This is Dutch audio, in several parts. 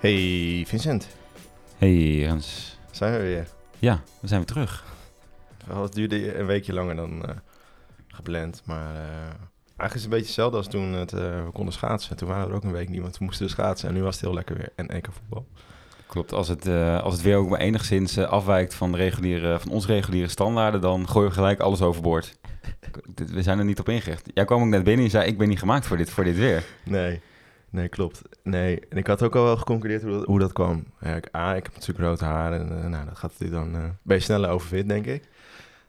Hey Vincent, Hey Hans. zijn we weer. Ja, we zijn weer terug. Wel, Het duurde een weekje langer dan eh, gepland, maar eh, eigenlijk is het een beetje hetzelfde als toen het, eh, we konden schaatsen. Toen waren we er ook een week niet, want toen moesten we schaatsen en nu was het heel lekker weer. En één keer voetbal. Klopt, als het, als het weer ook maar enigszins afwijkt van, de reguliere, van onze reguliere standaarden, dan gooien we gelijk alles overboord. We zijn er niet op ingericht. Jij kwam ook net binnen en zei, ik ben niet gemaakt voor dit, voor dit weer. Nee, nee, klopt. Nee, en ik had ook al wel geconcludeerd hoe dat, hoe dat kwam. Ja, ik, A, ik heb natuurlijk rood haar en eh, nou, dat gaat natuurlijk dan... eh ben je sneller overfit, denk ik.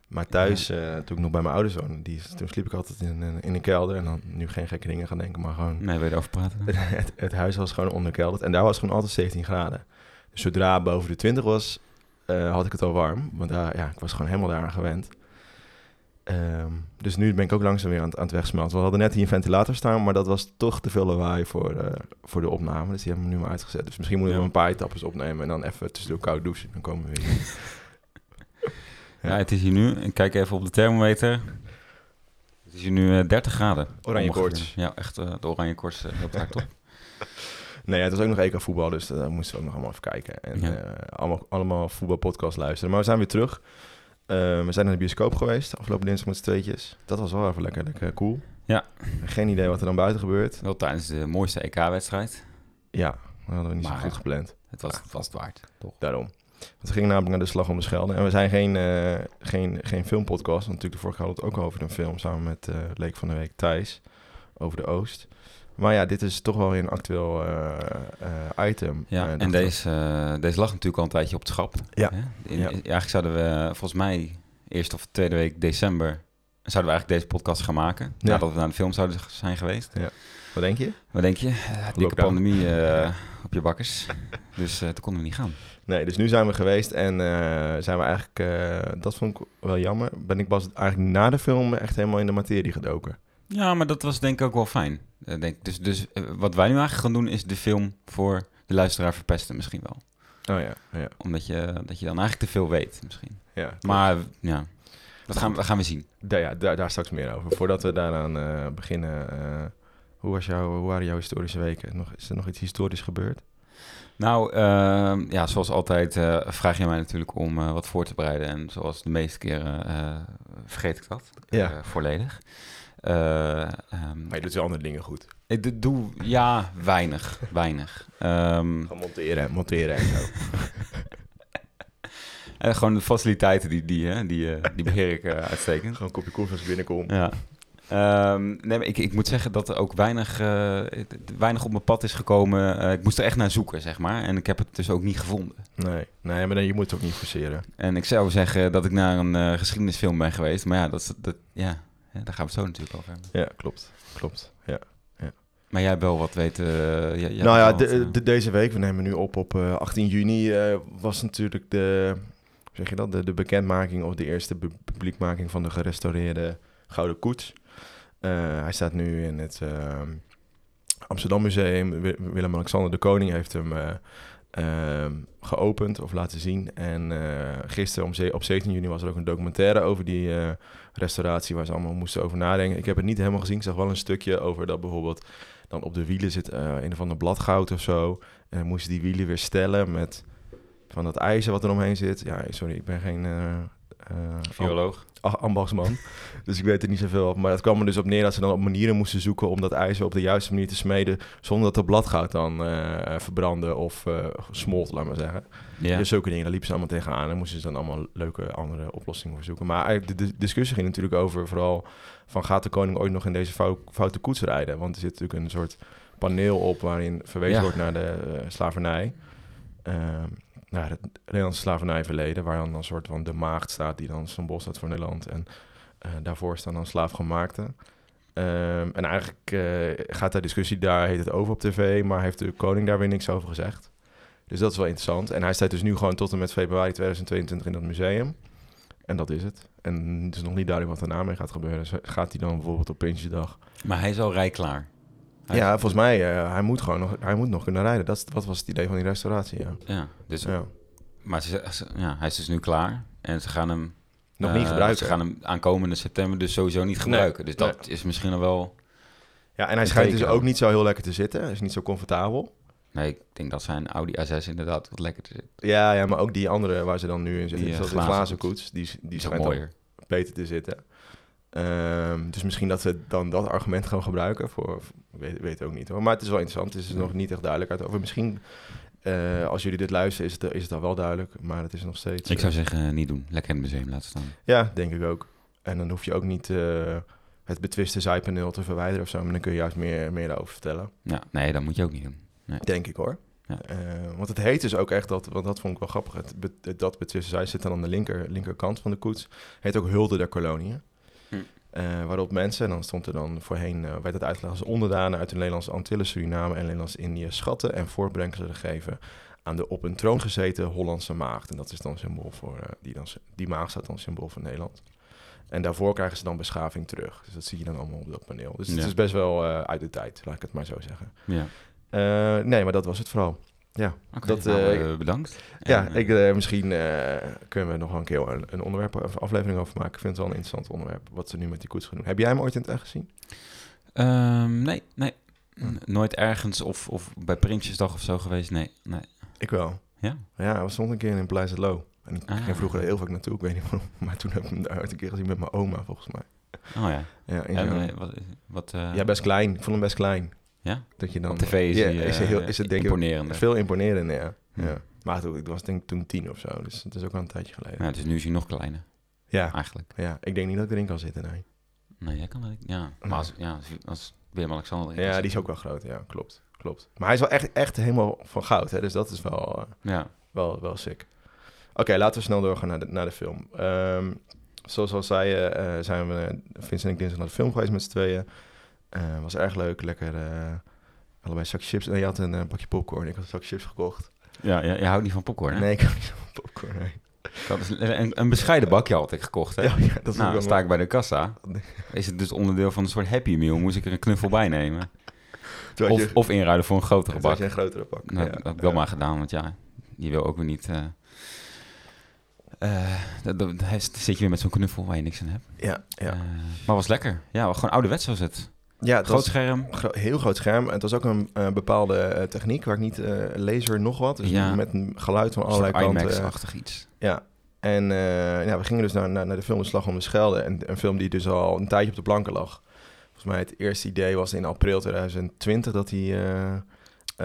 Maar thuis, eh, toen ik nog bij mijn ouders woonde, die, toen sliep ik altijd in, een- in een kelder. En dan nu geen gekke dingen gaan denken, maar gewoon... Nee, wil je erover praten? het, het huis was gewoon onderkelderd en daar was gewoon altijd 17 graden. Dus zodra boven de 20 was, eh, had ik het al warm. Want daar, ja, ik was gewoon helemaal daaraan gewend. Ehm, dus nu ben ik ook langzaam weer aan, het- aan het wegsmelten. We hadden net hier een ventilator staan, maar dat was toch te veel lawaai voor, eh, voor de opname. Dus die hebben we nu maar uitgezet. Dus misschien moeten we Ja. een paar etappes opnemen en dan even tussendoor koud douchen. Dan komen we weer. Ja. het is hier nu, ik kijk even op de thermometer. Het is hier nu eh, 30 graden. Oranje koorts. Ja, echt eh, de oranje koorts loopt. Nee, het was ook nog EK voetbal, dus daar moesten we ook nog allemaal even kijken. En Ja. eh, allemaal, allemaal voetbalpodcast luisteren. Maar we zijn weer terug. Eh, we zijn naar de bioscoop geweest, afgelopen dinsdag met z'n tweetjes. Dat was wel even lekker, lekker cool. Ja. Geen idee wat er dan buiten gebeurt. Wel tijdens de mooiste EK-wedstrijd. Ja, dat hadden we niet Maar- zo goed gepland. Het was, het was het waard, toch? Daarom. Want we gingen namelijk naar de Slag om de Schelde. En we zijn geen, eh, geen, geen filmpodcast. Want natuurlijk de vorige hadden we het ook over een film samen met eh Leek van de Week Thijs. Over de Oost. Maar ja, dit is toch wel weer een actueel eh, eh, item. Ja, Eh, en deze, deze lag natuurlijk al een tijdje op het schap. Ja. Hè? In, Ja. eigenlijk zouden we, volgens mij, eerste of tweede week december... zouden we eigenlijk deze podcast gaan maken. Ja. Nadat we naar de film zouden zijn geweest. Wat denk je? Wat denk je? Dikke pandemie op je bakkers. Dus toen konden we niet gaan. Nee, dus nu zijn we geweest en zijn we eigenlijk, dat vond ik wel jammer, ben ik pas eigenlijk na de film echt helemaal in de materie gedoken. Ja, maar dat was denk ik ook wel fijn. Eh, denk, dus dus eh, wat wij nu eigenlijk gaan doen is de film voor de luisteraar verpesten misschien wel. Oh ja, ja, Omdat je, dat je dan eigenlijk te veel weet misschien. ja. Maar ja, dat gaan, we- dat gaan we zien. Daar, ja, daar, daar straks meer over. Voordat we daaraan eh, beginnen, hoe, was jouw, hoe waren jouw historische weken? Nog, is er nog iets historisch gebeurd? Nou, ehm, ja, zoals altijd vraag je mij natuurlijk om wat voor te bereiden. En zoals de meeste keren vergeet ik dat Ja. volledig. Eh, ehm, Maar je doet wel andere dingen goed. ik doe- doe, ja, weinig, weinig. Ehm, Gaan monteren, monteren en zo. eh, gewoon de faciliteiten, die, die, hè, die, eh, die beheer ik uitstekend. Gewoon een kopje koffie als ik binnenkom. Ja. Ehm, nee, maar ik, ik moet zeggen dat er ook weinig, weinig op mijn pad is gekomen. Ik moest er echt naar zoeken, zeg maar. En ik heb het dus ook niet gevonden. Nee, nee, maar dan, je moet het ook niet forceren. En ik zou zeggen dat ik naar een geschiedenisfilm ben geweest. Maar ja, dat, is- dat, ja, daar gaan we het zo natuurlijk over hebben. Ja, klopt. Klopt, ja. Maar jij hebt wel wat weten. eh, jij- jij nou ja, hebt wel de, wat, eh, de- deze week, we nemen nu op op eh, 18 juni, eh, was natuurlijk de, zeg je dat, de, de bekendmaking of de eerste pu- publiekmaking van de gerestaureerde Gouden Koets. Eh, hij staat nu in het eh, Amsterdam Museum. Wi- Willem-Alexander de Koning heeft hem eh, ehm, geopend of laten zien. En eh, gisteren om op 17 juni was er ook een documentaire over die eh, restauratie waar ze allemaal moesten over nadenken. Ik heb het niet helemaal gezien. Ik zag wel een stukje over dat bijvoorbeeld dan op de wielen zit eh, een of ander bladgoud of zo. En moesten die wielen weer stellen met van dat ijzer wat er omheen zit. Ja, sorry, ik ben geen eh, Bioloog. am- ambachtsman. dus ik weet er niet zoveel van. Maar het kwam er dus op neer dat ze dan op manieren moesten zoeken om dat ijzer op de juiste manier te smeden. Zonder dat de bladgoud dan eh verbrandde of eh, smolt, laat maar zeggen. Ja. Dus zulke dingen, daar liepen ze allemaal tegenaan. En moesten ze dan allemaal leuke andere oplossingen voor zoeken. Maar eigenlijk de, discussie ging natuurlijk over vooral van gaat de koning ooit nog in deze fou- foute koets rijden? Want er zit natuurlijk een soort paneel op waarin verwezen Ja. wordt naar de eh, slavernij. Ehm naar het Nederlandse slavernijverleden, waar dan een soort van de maagd staat die dan symbool staat voor Nederland. En eh, daarvoor staan dan slaafgemaakten. Ehm, en eigenlijk eh, gaat daar discussie, daar heet het over op tv, maar heeft de koning daar weer niks over gezegd. Dus dat is wel interessant. En hij staat dus nu gewoon tot en met februari 2022 in dat museum. En dat is het. En het is nog niet duidelijk wat er mee gaat gebeuren. Dus gaat hij dan bijvoorbeeld op Prinsjesdag? Maar hij is al rij klaar. Hij- Ja, volgens mij, uh, hij, moet gewoon nog, hij moet nog kunnen rijden. Dat, wat was het idee van die restauratie, ja. Ja, dus, ja. maar ze, ja, hij is dus nu klaar. En ze gaan hem... Nog eh, niet gebruiken. Ze gaan hem aankomende september dus sowieso niet gebruiken. dus dat is misschien al wel... Ja, en hij schijnt dus ook niet zo heel lekker te zitten. Hij is niet zo comfortabel. Nee, ik denk dat zijn Audi A6 inderdaad wat lekkerder zit. Ja, ja, maar ook die andere waar ze dan nu in zitten. Die, eh, de glazen glazen koets. die, die schijnt mooier. beter te zitten. Ehm, dus misschien dat ze dan dat argument gaan gebruiken voor, weet, weet ook niet hoor. Maar het is wel interessant, het is nog niet echt duidelijkheid over. Misschien, eh, als jullie dit luisteren, is het, is het dan wel duidelijk, maar het is nog steeds... Ik zou eh, zeggen, eh, niet doen. Lekker in het museum laten staan. Ja, denk ik ook. En dan hoef je ook niet het betwiste zijpaneel te verwijderen of zo, maar dan kun je juist meer, meer daarover vertellen. Ja, nee, dat moet je ook niet doen. Denk ik hoor. Ja. Want het heet dus ook echt dat, want dat vond ik wel grappig. Het- dat betwiste zij zit dan aan de linker, linkerkant van de koets. Heet ook Hulde der Koloniën. Eh, waarop mensen, en dan stond er dan voorheen, eh, werd het uitgelegd als onderdanen uit de Nederlandse Antillen, Suriname en Nederlands-Indië schatten en voortbrengselen geven aan de op een troon gezeten Hollandse maagd. En dat is dan symbool voor, eh, die, dan, die maagd staat dan symbool voor Nederland. En daarvoor krijgen ze dan beschaving terug. Dus dat zie je dan allemaal op dat paneel. Dus het is best wel uit de tijd, laat ik het maar zo zeggen. Ja. Nee, maar dat was het vooral. Ja, Dat, nou, eh, eh, bedankt. ja En, ik, eh, misschien kunnen we nog een keer een, een onderwerp of aflevering over maken. Ik vind het wel een interessant onderwerp, wat ze nu met die koets gaan doen. Heb jij hem ooit in het echt gezien? ehm, nee, nee. Hm. Nooit ergens of, of bij Prinsjesdag of zo geweest. Nee, nee. Ik wel. Ja? Ja, we stonden een keer in Pleis Loo. En ik Ah. ging vroeger heel vaak naartoe, ik weet niet waarom. Maar toen heb ik hem daar een keer gezien met mijn oma, volgens mij. Oh ja. Ja, wat, wat, ja, best klein. Ik vond hem best klein. Ja? Dat je dan, Op tv is ja, is, eh, heel, is het denk ik imponerender. veel imponerender, ja. Hm. ja. Maar toen, ik was denk toen tien of zo, dus het is ook al een tijdje geleden. Ja, dus nu is hij nog kleiner, Ja, eigenlijk. ja, ik denk niet dat ik erin kan zitten, nee. Nee, jij kan dat. Ja, maar als, ja, als, Willem-Alexander... Ja, die is ook wel groot, ja, klopt. klopt. Maar hij is wel echt, echt helemaal van goud, hè, dus dat is wel, eh, Ja. wel, wel sick. Oké, laten we snel doorgaan naar de, naar de film. Ehm, zoals al zeiden, eh, zijn we, Vincent en ik dinsdag naar de film geweest met z'n tweeën. Eh, was erg leuk, lekker, eh, allebei zakje chips. Nee, je had een eh, bakje popcorn, ik had een zakje chips gekocht. Ja, je, je houdt niet van popcorn, hè? Nee, ik had niet van popcorn, nee. Dat is een, een bescheiden bakje had ik gekocht, hè? Ja, ja, dat nou, dan sta wel- ik bij de kassa. Is het dus onderdeel van een soort Happy Meal? Moest ik er een knuffel bij nemen? Of, je- of inruilen voor een grotere bak? een grotere pak. Nou, ja. dat heb ik wel maar gedaan, want ja, je wil ook weer niet... hij zit je weer met zo'n knuffel waar je niks aan hebt. Ja, ja. Maar was lekker. Ja, gewoon ouderwets was het. Ja het Groot was scherm. gro- heel groot scherm. Het was ook een eh, bepaalde eh, techniek waar ik niet eh laser nog wat. Dus Ja. met een geluid van allerlei kanten. IMAX-achtig iets. Ja, en ja, we gingen dus naar, naar, naar de film De Slag om de Schelde. En een film die dus al een tijdje op de planken lag. Volgens mij het eerste idee was in april 2020 dat hij eh,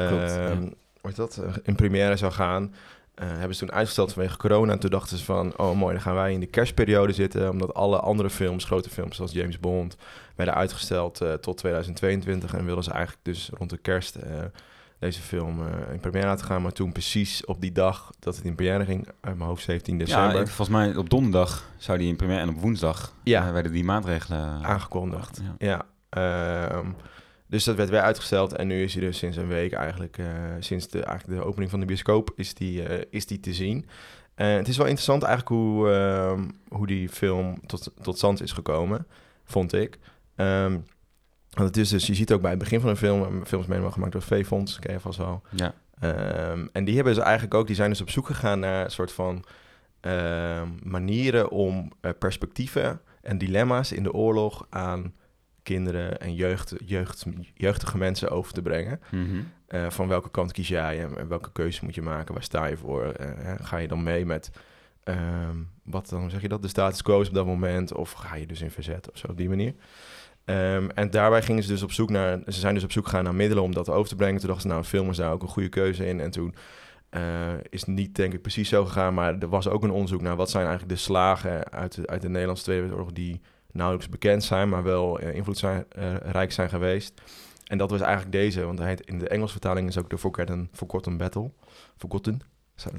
Klopt, eh, ja. hoe heet dat, eh, in première zou gaan. Eh, hebben ze toen uitgesteld vanwege corona. En toen dachten ze van, oh mooi, dan gaan wij in de kerstperiode zitten. Omdat alle andere films, grote films zoals James Bond, werden uitgesteld eh, tot 2022. En wilden ze eigenlijk dus rond de kerst eh, deze film in première laten gaan. Maar toen precies op die dag dat het in première ging, uit mijn hoofd 17 december, Ja, ik- volgens mij op donderdag zou die in première en op woensdag Ja. werden die maatregelen aangekondigd. Ja. Ja. Dus dat werd weer uitgesteld en nu is hij dus sinds een week eigenlijk, eh, sinds de, eigenlijk de opening van de bioscoop, is die, eh, is die te zien. En het is wel interessant eigenlijk hoe, ehm, hoe die film tot, tot stand is gekomen, vond ik. Ehm, want het is dus, je ziet ook bij het begin van de film, een film is mede gemaakt door V-Fonds, ken je vast wel. Ja. Ehm, en die hebben ze eigenlijk ook, die zijn dus op zoek gegaan naar een soort van manieren om perspectieven en dilemma's in de oorlog aan kinderen en jeugd, jeugd, jeugdige mensen over te brengen. Mhm. Eh, van welke kant kies jij en, en welke keuze moet je maken? Waar sta je voor? Eh, ga je dan mee met ehm, wat dan zeg je dat? De status quo is op dat moment? Of ga je dus in verzet of zo op die manier? Ehm, en daarbij gingen ze dus op zoek naar, ze zijn dus op zoek gegaan naar middelen om dat over te brengen. Toen dachten ze, nou, film is daar ook een goede keuze in. En toen eh, is het niet, denk ik, precies zo gegaan. Maar er was ook een onderzoek naar wat zijn eigenlijk de slagen uit de, uit de Nederlandse Tweede Wereldoorlog die nauwelijks bekend zijn, maar wel eh, invloedrijk zijn geweest. En dat was eigenlijk deze, want hij heet, in de Engelse vertaling is ook de Forgotten, Forgotten Battle. Forgotten.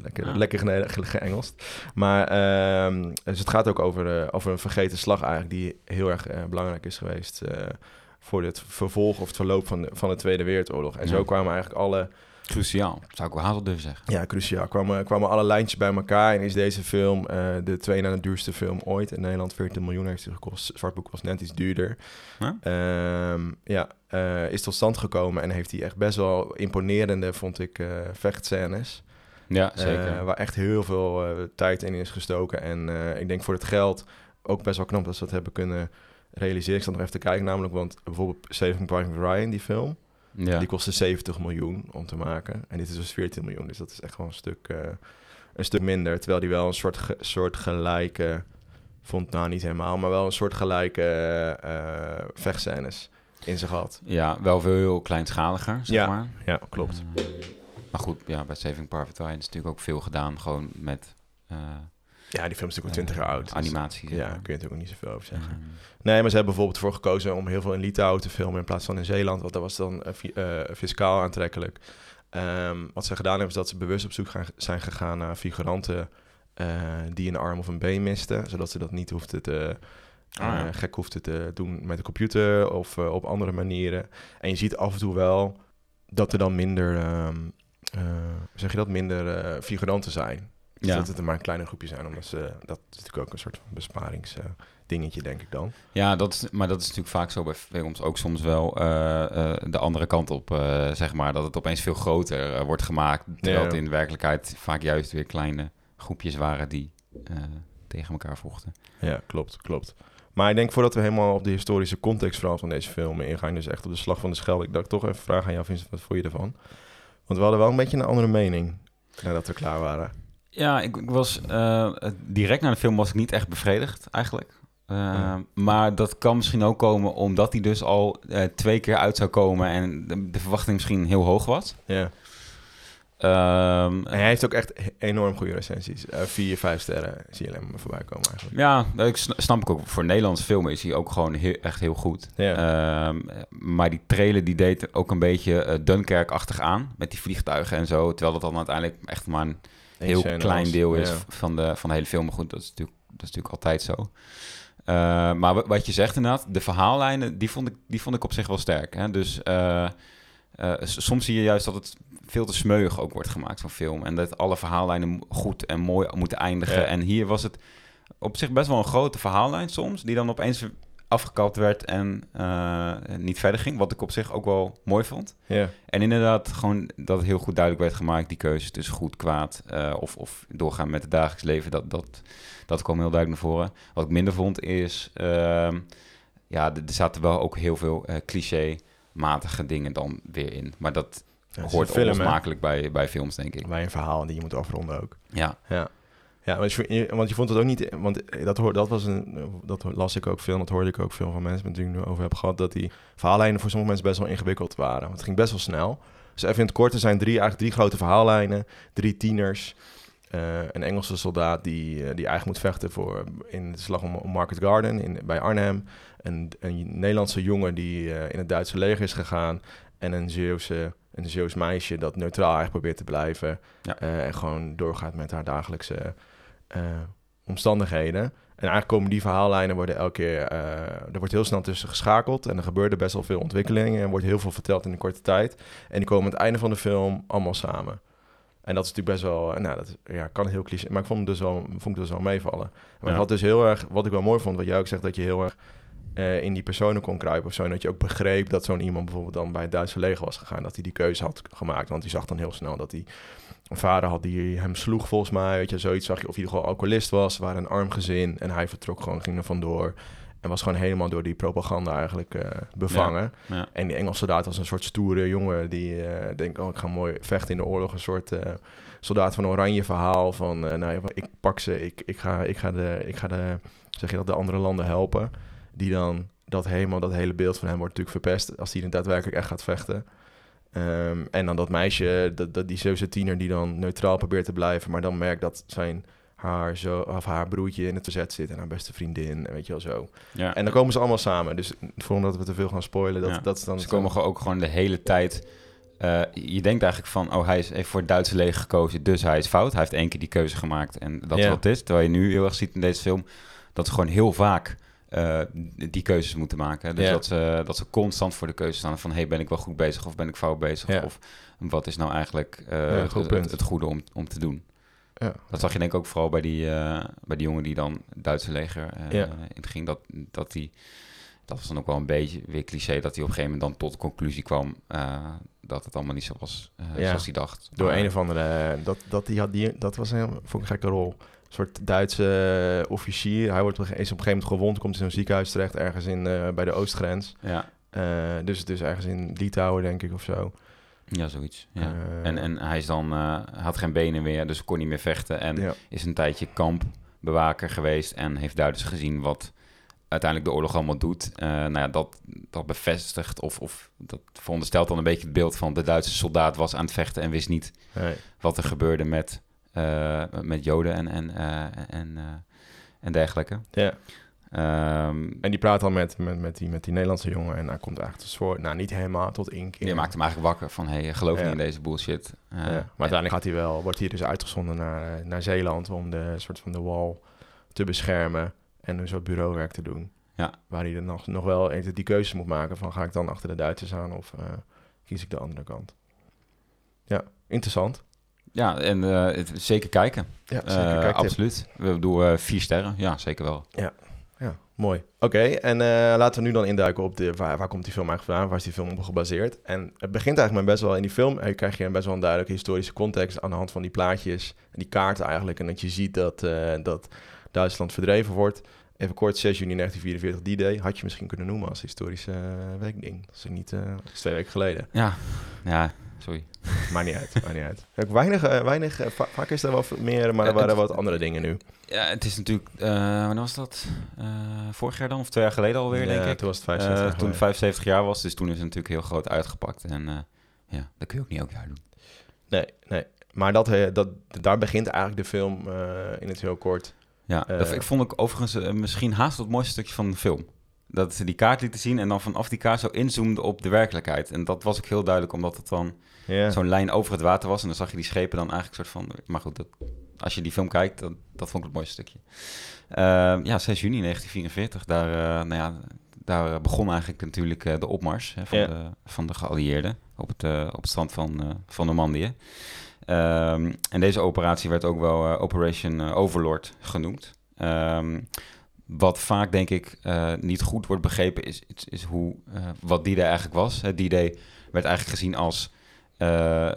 Lekker, lekker geëngelst. Maar ehm, dus het gaat ook over, eh, over een vergeten slag eigenlijk, die heel erg eh, belangrijk is geweest eh, voor het vervolg of het verloop van de, van de Tweede Wereldoorlog. En zo kwamen eigenlijk alle, Cruciaal, zou ik wel haast durven zeggen. ja, cruciaal, kwamen, kwamen alle lijntjes bij elkaar. En is deze film eh, de twee na de duurste film ooit in Nederland. 14 miljoen heeft hij gekost. Zwartboek was net iets duurder. Huh? Ehm, ja, eh, is tot stand gekomen en heeft hij echt best wel imponerende, vond ik, eh vechtscènes. Ja, zeker. Waar echt heel veel tijd in is gestoken. En ik denk voor het geld ook best wel knap dat ze dat hebben kunnen realiseren. Ik zat nog even te kijken namelijk, want bijvoorbeeld Saving Private Ryan, die film. Ja. Die kostte 70 miljoen om te maken. En dit is dus 14 miljoen. Dus dat is echt gewoon een stuk, eh, een stuk minder. Terwijl die wel een soort, ge- soort gelijke... Vond nou niet helemaal, maar wel een soort gelijke eh vechtscènes in zich had. ja, wel veel heel kleinschaliger, zeg Ja, maar. Ja, klopt. Eh, maar goed, ja, bij Saving Private Ryan is natuurlijk ook veel gedaan, gewoon met eh, Ja, die film is natuurlijk al 20 jaar oud. dus- animatie. ja, daar kun je natuurlijk ook niet zoveel over zeggen. Nee, maar ze hebben bijvoorbeeld voor gekozen om heel veel in Litouwen te filmen in plaats van in Zeeland, want dat was dan eh, eh, fiscaal aantrekkelijk. Ehm, wat ze gedaan hebben is dat ze bewust op zoek gaan, zijn gegaan naar figuranten eh, die een arm of een been misten, zodat ze dat niet hoefden te Ah, ja. gek hoefden te doen met de computer of op andere manieren. En je ziet af en toe wel dat er dan minder, ehm, eh, zeg je dat, minder figuranten zijn. Dus Ja. dat het er maar een kleiner groepje zijn, omdat ze, dat is natuurlijk ook een soort van besparingsdingetje, denk ik dan. Ja, dat is, maar dat is natuurlijk vaak zo bij films. Ook soms wel eh, eh, de andere kant op, eh, zeg maar. Dat het opeens veel groter wordt gemaakt. Terwijl Ja. het in de werkelijkheid vaak juist weer kleine groepjes waren die tegen elkaar vochten. Ja, klopt, klopt. Maar ik denk voordat we helemaal op de historische context vooral van deze film ingaan, dus echt op de slag van de Schelde, ik ik toch even vraag aan jou, Vincent, wat vond je ervan? Want we hadden wel een beetje een andere mening nadat we klaar waren. Ja, ik, ik was eh, direct na de film was ik niet echt bevredigd eigenlijk. Eh, Ja. Maar dat kan misschien ook komen omdat hij dus al eh, twee keer uit zou komen en de, de verwachting misschien heel hoog was. Ja. Ehm, En hij heeft ook echt enorm goede recensies. Eh vier, vijf sterren zie je alleen maar voorbij komen eigenlijk. Ja, dat ik sn- snap ik ook. Voor Nederlandse film is hij ook gewoon heel, echt heel goed. Ja. Ehm, maar die trailer die deed ook een beetje eh, Dunkirk-achtig aan. Met die vliegtuigen en zo. Terwijl dat dan uiteindelijk echt maar een heel klein deel is ja. van, de, van de hele film. Maar goed, dat is natuurlijk, dat is natuurlijk altijd zo. Eh, maar wa- wat je zegt inderdaad, de verhaallijnen, die vond ik, die vond ik op zich wel sterk. Hè? Dus eh, eh, soms zie je juist dat het veel te smeuig ook wordt gemaakt van film. En dat alle verhaallijnen goed en mooi moeten eindigen. Ja. En hier was het op zich best wel een grote verhaallijn soms, die dan opeens afgekapt werd en eh, niet verder ging. Wat ik op zich ook wel mooi vond. En inderdaad, gewoon dat het heel goed duidelijk werd gemaakt, die keuze tussen goed, kwaad eh, of, of doorgaan met het dagelijks leven, dat, dat, dat kwam heel duidelijk naar voren. Wat ik minder vond is, ehm, ja, er zaten wel ook heel veel eh cliché-matige dingen dan weer in. Maar dat Ja, hoort onlosmakelijk bij, bij films, denk ik. bij een verhaal die je moet afronden ook. Ja, Ja. Ja, want je, want je vond het ook niet... Want dat, hoor, dat, was een, dat las ik ook veel en dat hoorde ik ook veel van mensen met wie ik nu over heb gehad... dat die verhaallijnen voor sommige mensen best wel ingewikkeld waren. Want het ging best wel snel. Dus even in het kort, er zijn drie, eigenlijk drie grote verhaallijnen. Drie tieners. eh, een Engelse soldaat die, eh, die eigenlijk moet vechten voor, in de slag om, om Market Garden in, bij Arnhem. Een, een Nederlandse jongen die eh, in het Duitse leger is gegaan. En een Zeeuwse, een Zeeuws meisje dat neutraal eigenlijk probeert te blijven. Ja. en gewoon doorgaat met haar dagelijkse eh, omstandigheden. En eigenlijk komen die verhaallijnen worden elke keer... eh, er wordt heel snel tussen geschakeld. En er gebeurde best wel veel ontwikkelingen. En er wordt heel veel verteld in een korte tijd. En die komen aan het einde van de film allemaal samen. En dat is natuurlijk best wel... eh, Nou, dat ja, kan heel cliché... Maar ik vond het dus wel, vond het dus wel meevallen. Maar Ja. wat dus heel erg... Wat ik wel mooi vond, wat jij ook zegt... Dat je heel erg eh, in die personen kon kruipen of zo. En dat je ook begreep dat zo'n iemand bijvoorbeeld dan bij het Duitse leger was gegaan. Dat hij die keuze had gemaakt. Want die zag dan heel snel dat hij een vader had die hem sloeg volgens mij. Weet je, zoiets zag je. Of hij gewoon alcoholist was. waren een arm gezin. En hij vertrok gewoon, ging er vandoor. En was gewoon helemaal door die propaganda eigenlijk eh, bevangen. ja. En die Engelse soldaat was een soort stoere jongen die eh denkt, oh, ik ga mooi vechten in de oorlog. Een soort soldaat van oranje verhaal van, nou ik pak ze, ik, ik, ga, ik, ga de, ik ga de, zeg je dat, de andere landen helpen. Die dan dat helemaal, dat hele beeld van hem wordt natuurlijk verpest als hij dan daadwerkelijk echt gaat vechten. Ehm, en dan dat meisje, dat, dat, die Zeeuwse tiener die dan neutraal probeert te blijven, maar dan merkt dat zijn haar, zo, of haar broertje in het verzet zit en haar beste vriendin, en weet je wel zo. ja. En dan komen ze allemaal samen. Dus voordat we te veel gaan spoilen, dat, Ja. dat is dan... Ze komen gewoon ook gewoon de hele tijd. eh, je denkt eigenlijk van, oh, hij is, heeft voor het Duitse leger gekozen, dus hij is fout. Hij heeft één keer die keuze gemaakt en dat is Ja. wat het is. Terwijl je nu heel erg ziet in deze film dat ze gewoon heel vaak eh, die keuzes moeten maken. Dus Ja. dat, ze, dat ze constant voor de keuze staan van, hey, ben ik wel goed bezig of ben ik fout bezig? Ja. Of wat is nou eigenlijk eh, Ja, het, goed het, punt. het goede om, om te doen? Ja. Dat zag je denk ik ook vooral bij die, eh, bij die jongen die dan het Duitse leger eh Ja. inging. Dat, dat die, dat was dan ook wel een beetje weer cliché, dat hij op een gegeven moment dan tot de conclusie kwam eh, dat het allemaal niet zo was eh, Ja. zoals hij dacht. Door Maar- een of andere... Dat, dat, die had die, dat was een, heel- vond ik een gekke rol. Een soort Duitse officier. Hij wordt op, een- is op een gegeven moment gewond, komt in zo'n ziekenhuis terecht... ergens in, eh, bij de oostgrens. Ja, Eh, dus, dus ergens in Litouwen, denk ik, of zo. Ja, zoiets. Ja. Eh, en, en hij is dan, eh, had geen benen meer, dus kon niet meer vechten. En ja. is een tijdje kampbewaker geweest en heeft daar dus gezien wat uiteindelijk de oorlog allemaal doet. Eh, nou ja, dat, dat bevestigt of, of dat veronderstelt dan een beetje het beeld van de Duitse soldaat was aan het vechten en wist niet Nee. wat er gebeurde met, eh, met Joden en, en, eh, en, eh, en dergelijke. ja. Ehm, En die praat al met, met, met, die, met die Nederlandse jongen en hij komt eigenlijk voor, nou niet helemaal tot één keer. je maakt hem eigenlijk wakker van, hey, geloof Ja. niet in deze bullshit. Eh, Ja, maar uiteindelijk gaat hij wel, wordt hij dus uitgezonden naar, naar Zeeland om de soort van de wal te beschermen en een soort bureauwerk te doen. Ja. Waar hij dan nog, nog wel even die keuze moet maken van ga ik dan achter de Duitsers aan of eh, kies ik de andere kant. Ja, interessant. Ja, en eh, het, zeker kijken. Ja, Eh, zeker. Absoluut. We doen eh, vier sterren. Ja, zeker wel. Ja, mooi. Oké, en laten we nu dan induiken op de, waar, waar komt die film eigenlijk vandaan? Waar is die film op gebaseerd? En het begint eigenlijk met best wel in die film. eh, krijg je een best wel een duidelijke historische context aan de hand van die plaatjes en die kaarten eigenlijk. En dat je ziet dat, dat Duitsland verdreven wordt. Even kort, 6 juni 1944 D-Day. Had je misschien kunnen noemen als historische uh, weekding. Dat is niet uh, twee weken geleden. Ja, ja, sorry. Maakt niet uit, maakt niet uit. Ook weinig, uh, weinig uh, va vaak is er wel meer, maar er waren wat andere dingen nu. Ja, het is natuurlijk, uh, wanneer was dat? Vorig jaar dan, of twee jaar geleden alweer, ja, denk ik. toen was het 75 uh, Toen het 75 jaar was, dus toen is het natuurlijk heel groot uitgepakt. En ja, dat kun je ook niet elk jaar doen. Nee, nee. Maar dat, dat, daar begint eigenlijk de film in het heel kort. Ja, dat, ik vond ik overigens misschien haast het mooiste stukje van de film. Dat ze die kaart lieten zien en dan vanaf die kaart zo inzoomden op de werkelijkheid. En dat was ook heel duidelijk, omdat het dan yeah. zo'n lijn over het water was. En dan zag je die schepen dan eigenlijk soort van... Maar goed, dat, als je die film kijkt, dat, dat vond ik het mooiste stukje. Uh, ja, 6 juni 1944, daar, uh, nou ja, daar begon eigenlijk natuurlijk uh, de opmars hè, van, yeah. de, van de geallieerden op het, uh, op het strand van, van Normandië. Um, en deze operatie werd ook wel Operation Overlord genoemd. Um, wat vaak, denk ik, uh, niet goed wordt begrepen is, is, is hoe, uh, wat D-Day eigenlijk was. D-Day werd eigenlijk gezien als uh,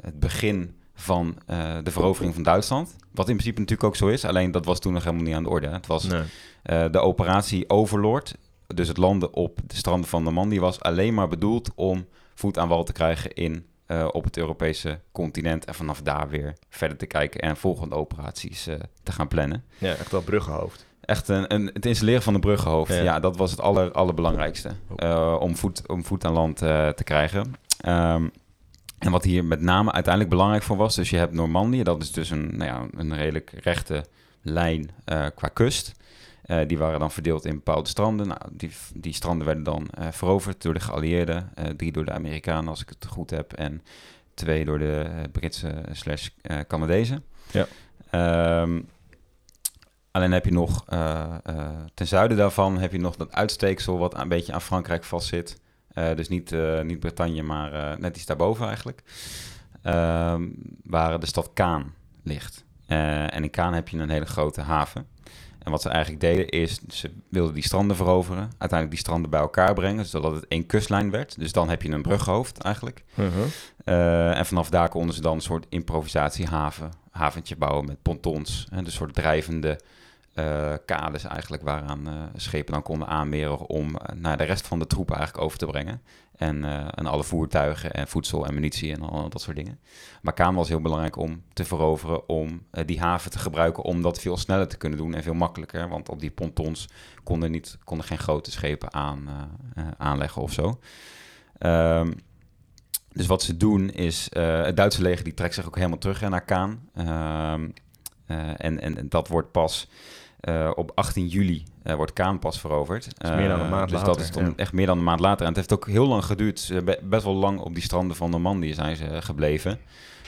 het begin van de verovering van Duitsland. Wat in principe natuurlijk ook zo is, alleen dat was toen nog helemaal niet aan de orde. Het was Nee. de operatie Overlord, dus het landen op de stranden van Normandië, was alleen maar bedoeld om voet aan wal te krijgen in op het Europese continent. En vanaf daar weer verder te kijken en volgende operaties te gaan plannen. Ja, echt wel bruggenhoofd. Echt een, een, het installeren van de bruggenhoofd. Ja, Ja. dat was het aller, allerbelangrijkste. Uh, om, voet, om voet aan land uh, te krijgen. Um, en wat hier met name uiteindelijk belangrijk voor was... dus je hebt Normandië, dat is dus een, nou ja, een redelijk rechte lijn uh, qua kust... Die waren dan verdeeld in bepaalde stranden. Nou, die, die stranden werden dan veroverd door de geallieerden. Drie door de Amerikanen, als ik het goed heb. En twee door de eh, Britse slash Canadezen. Ja. Um, alleen heb je nog, uh, ten zuiden daarvan, heb je nog dat uitsteeksel wat een beetje aan Frankrijk vastzit. Uh, dus niet, niet Bretagne, maar net iets daarboven eigenlijk. Um, waar de stad Kaan ligt. en in Kaan heb je een hele grote haven. En wat ze eigenlijk deden is, ze wilden die stranden veroveren. Uiteindelijk die stranden bij elkaar brengen, zodat het één kustlijn werd. Dus dan heb je een bruggenhoofd eigenlijk. Uh -huh. uh, en vanaf daar konden ze dan een soort improvisatiehaven, haventje bouwen met pontons. Hè, dus een soort drijvende uh, kades eigenlijk, waaraan uh, schepen dan konden aanmeren om naar de rest van de troepen eigenlijk over te brengen. En, en alle voertuigen en voedsel en munitie en al dat soort dingen. Maar Kaan was heel belangrijk om te veroveren, om die haven te gebruiken, om dat veel sneller te kunnen doen en veel makkelijker. Want op die pontons konden, niet, konden geen grote schepen aan, aanleggen of zo. Um, dus wat ze doen is, het Duitse leger die trekt zich ook helemaal terug hè, naar Kaan. En, en, en dat wordt pas uh, op 18 juli uh, wordt Kaan pas veroverd. Dus meer dan een maand uh, dus later. dat is dan ja. echt meer dan een maand later. En het heeft ook heel lang geduurd. Ze best wel lang op die stranden van Normandië zijn ze gebleven.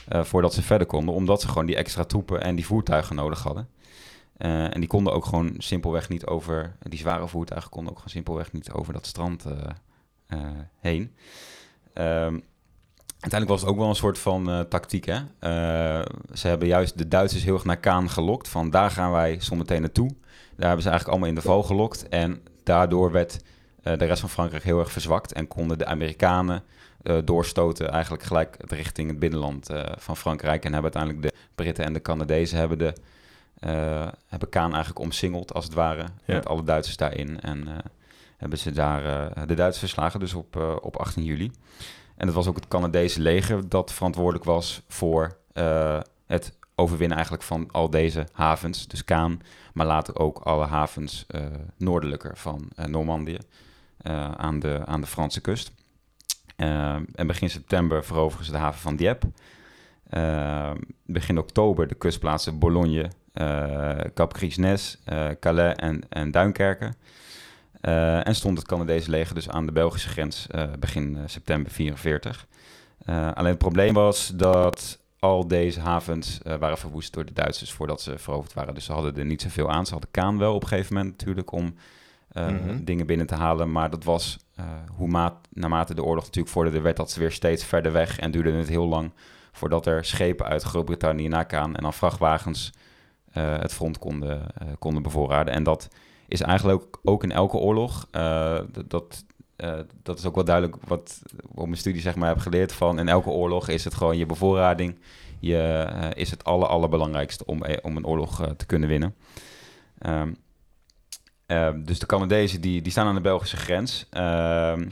voordat ze verder konden. Omdat ze gewoon die extra troepen en die voertuigen nodig hadden. En die konden ook gewoon simpelweg niet over... Die zware voertuigen konden ook gewoon simpelweg niet over dat strand heen. Um, Uiteindelijk was het ook wel een soort van uh, tactiek. Hè? Uh, ze hebben juist de Duitsers heel erg naar Kaan gelokt. Van daar gaan wij zometeen naartoe. Daar hebben ze eigenlijk allemaal in de val gelokt. En daardoor werd uh, de rest van Frankrijk heel erg verzwakt. En konden de Amerikanen doorstoten eigenlijk gelijk richting het binnenland van Frankrijk. En hebben uiteindelijk de Britten en de Canadezen hebben, de, hebben Kaan eigenlijk omsingeld als het ware. Ja. Met alle Duitsers daarin. En hebben ze daar de Duitsers verslagen, dus op, op 18 juli. En dat was ook het Canadese leger dat verantwoordelijk was voor het overwinnen eigenlijk van al deze havens. Dus Kaan, maar later ook alle havens noordelijker van Normandië aan, de, aan de Franse kust. en begin september veroveren ze de haven van Dieppe. Uh, begin oktober de kustplaatsen Bologne, uh, Cap Grisnes, uh, Calais en, en Duinkerken. En stond het Canadese leger dus aan de Belgische grens begin september 44. alleen het probleem was dat al deze havens waren verwoest door de Duitsers voordat ze veroverd waren. Dus ze hadden er niet zoveel aan. Ze hadden Kaan wel op een gegeven moment natuurlijk om mhm. dingen binnen te halen. Maar dat was, hoe maat, naarmate de oorlog natuurlijk vorderde, werd dat weer steeds verder weg en duurde het heel lang voordat er schepen uit Groot-Brittannië naar Kaan en dan vrachtwagens uh, het front konden, uh, konden bevoorraden. En dat is eigenlijk ook, in elke oorlog. Uh, dat, dat is ook wel duidelijk wat op mijn studie zeg maar heb geleerd van in elke oorlog is het gewoon je bevoorrading je, is het aller, allerbelangrijkste om, om een oorlog te kunnen winnen. Um, dus de Canadezen die, die staan aan de Belgische grens. Ehm,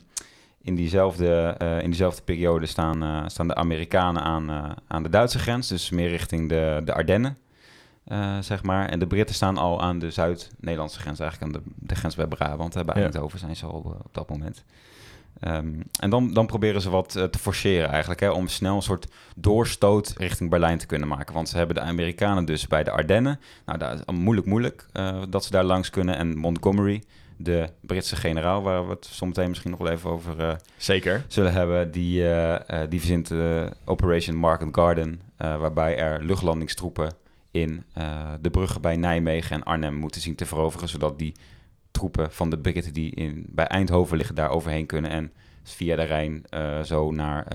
in diezelfde, in diezelfde periode staan, staan de Amerikanen aan, aan de Duitse grens, dus meer richting de, de Ardennen, zeg maar. En de Britten staan al aan de Zuid-Nederlandse grens, eigenlijk aan de, de grens bij Brabant. Hè, bij ja. Eindhoven zijn ze al op dat moment. Um, en dan, dan proberen ze wat te forceren eigenlijk, hè, om snel een soort doorstoot richting Berlijn te kunnen maken. Want ze hebben de Amerikanen dus bij de Ardennen. Nou, dat is moeilijk, moeilijk dat ze daar langs kunnen. En Montgomery, de Britse generaal, waar we het zometeen misschien nog wel even over Zeker. zullen hebben, die, die verzint Operation Market Garden, waarbij er luchtlandingstroepen in de bruggen bij Nijmegen en Arnhem moeten zien te veroveren, zodat die troepen van de Britten die in, bij Eindhoven liggen daar overheen kunnen en via de Rijn zo naar,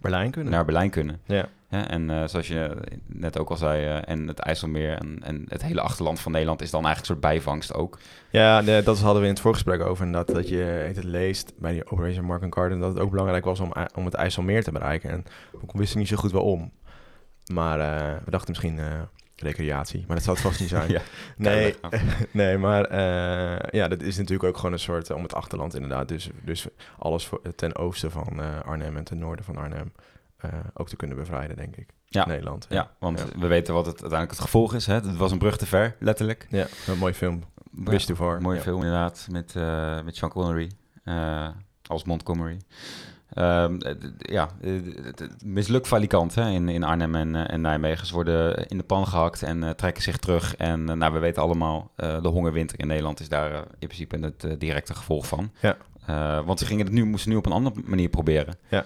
Berlijn kunnen. naar Berlijn kunnen. Ja. Ja, en zoals je net ook al zei, en het IJsselmeer en, en, het hele achterland van Nederland is dan eigenlijk een soort bijvangst ook. Ja, dat hadden we in het voorgesprek over. En dat, dat je het leest bij die Operation Market Garden, dat het ook belangrijk was om, om het IJsselmeer te bereiken. En we wisten niet zo goed waarom. Maar we dachten misschien recreatie, maar dat zou het vast niet zijn. ja, nee, nee, maar ja, dat is natuurlijk ook gewoon een soort om het achterland inderdaad. Dus, dus alles voor, ten oosten van Arnhem en ten noorden van Arnhem. Uh, ook te kunnen bevrijden, denk ik. Ja. Nederland. Ja, want we weten wat het uiteindelijk het gevolg is. Hè? Het was een brug te ver, letterlijk. Ja, een mooie film. Bridge ja, too far. Mooie film inderdaad, met, met Sean Connery als Montgomery. Um, ja, mislukt valikant hè, in, in Arnhem en, en Nijmegen. Ze worden in de pan gehakt en trekken zich terug. En nou, we weten allemaal, de hongerwinter in Nederland is daar in principe het directe gevolg van. Ja. want ze gingen het nu, moesten nu op een andere manier proberen. Ja.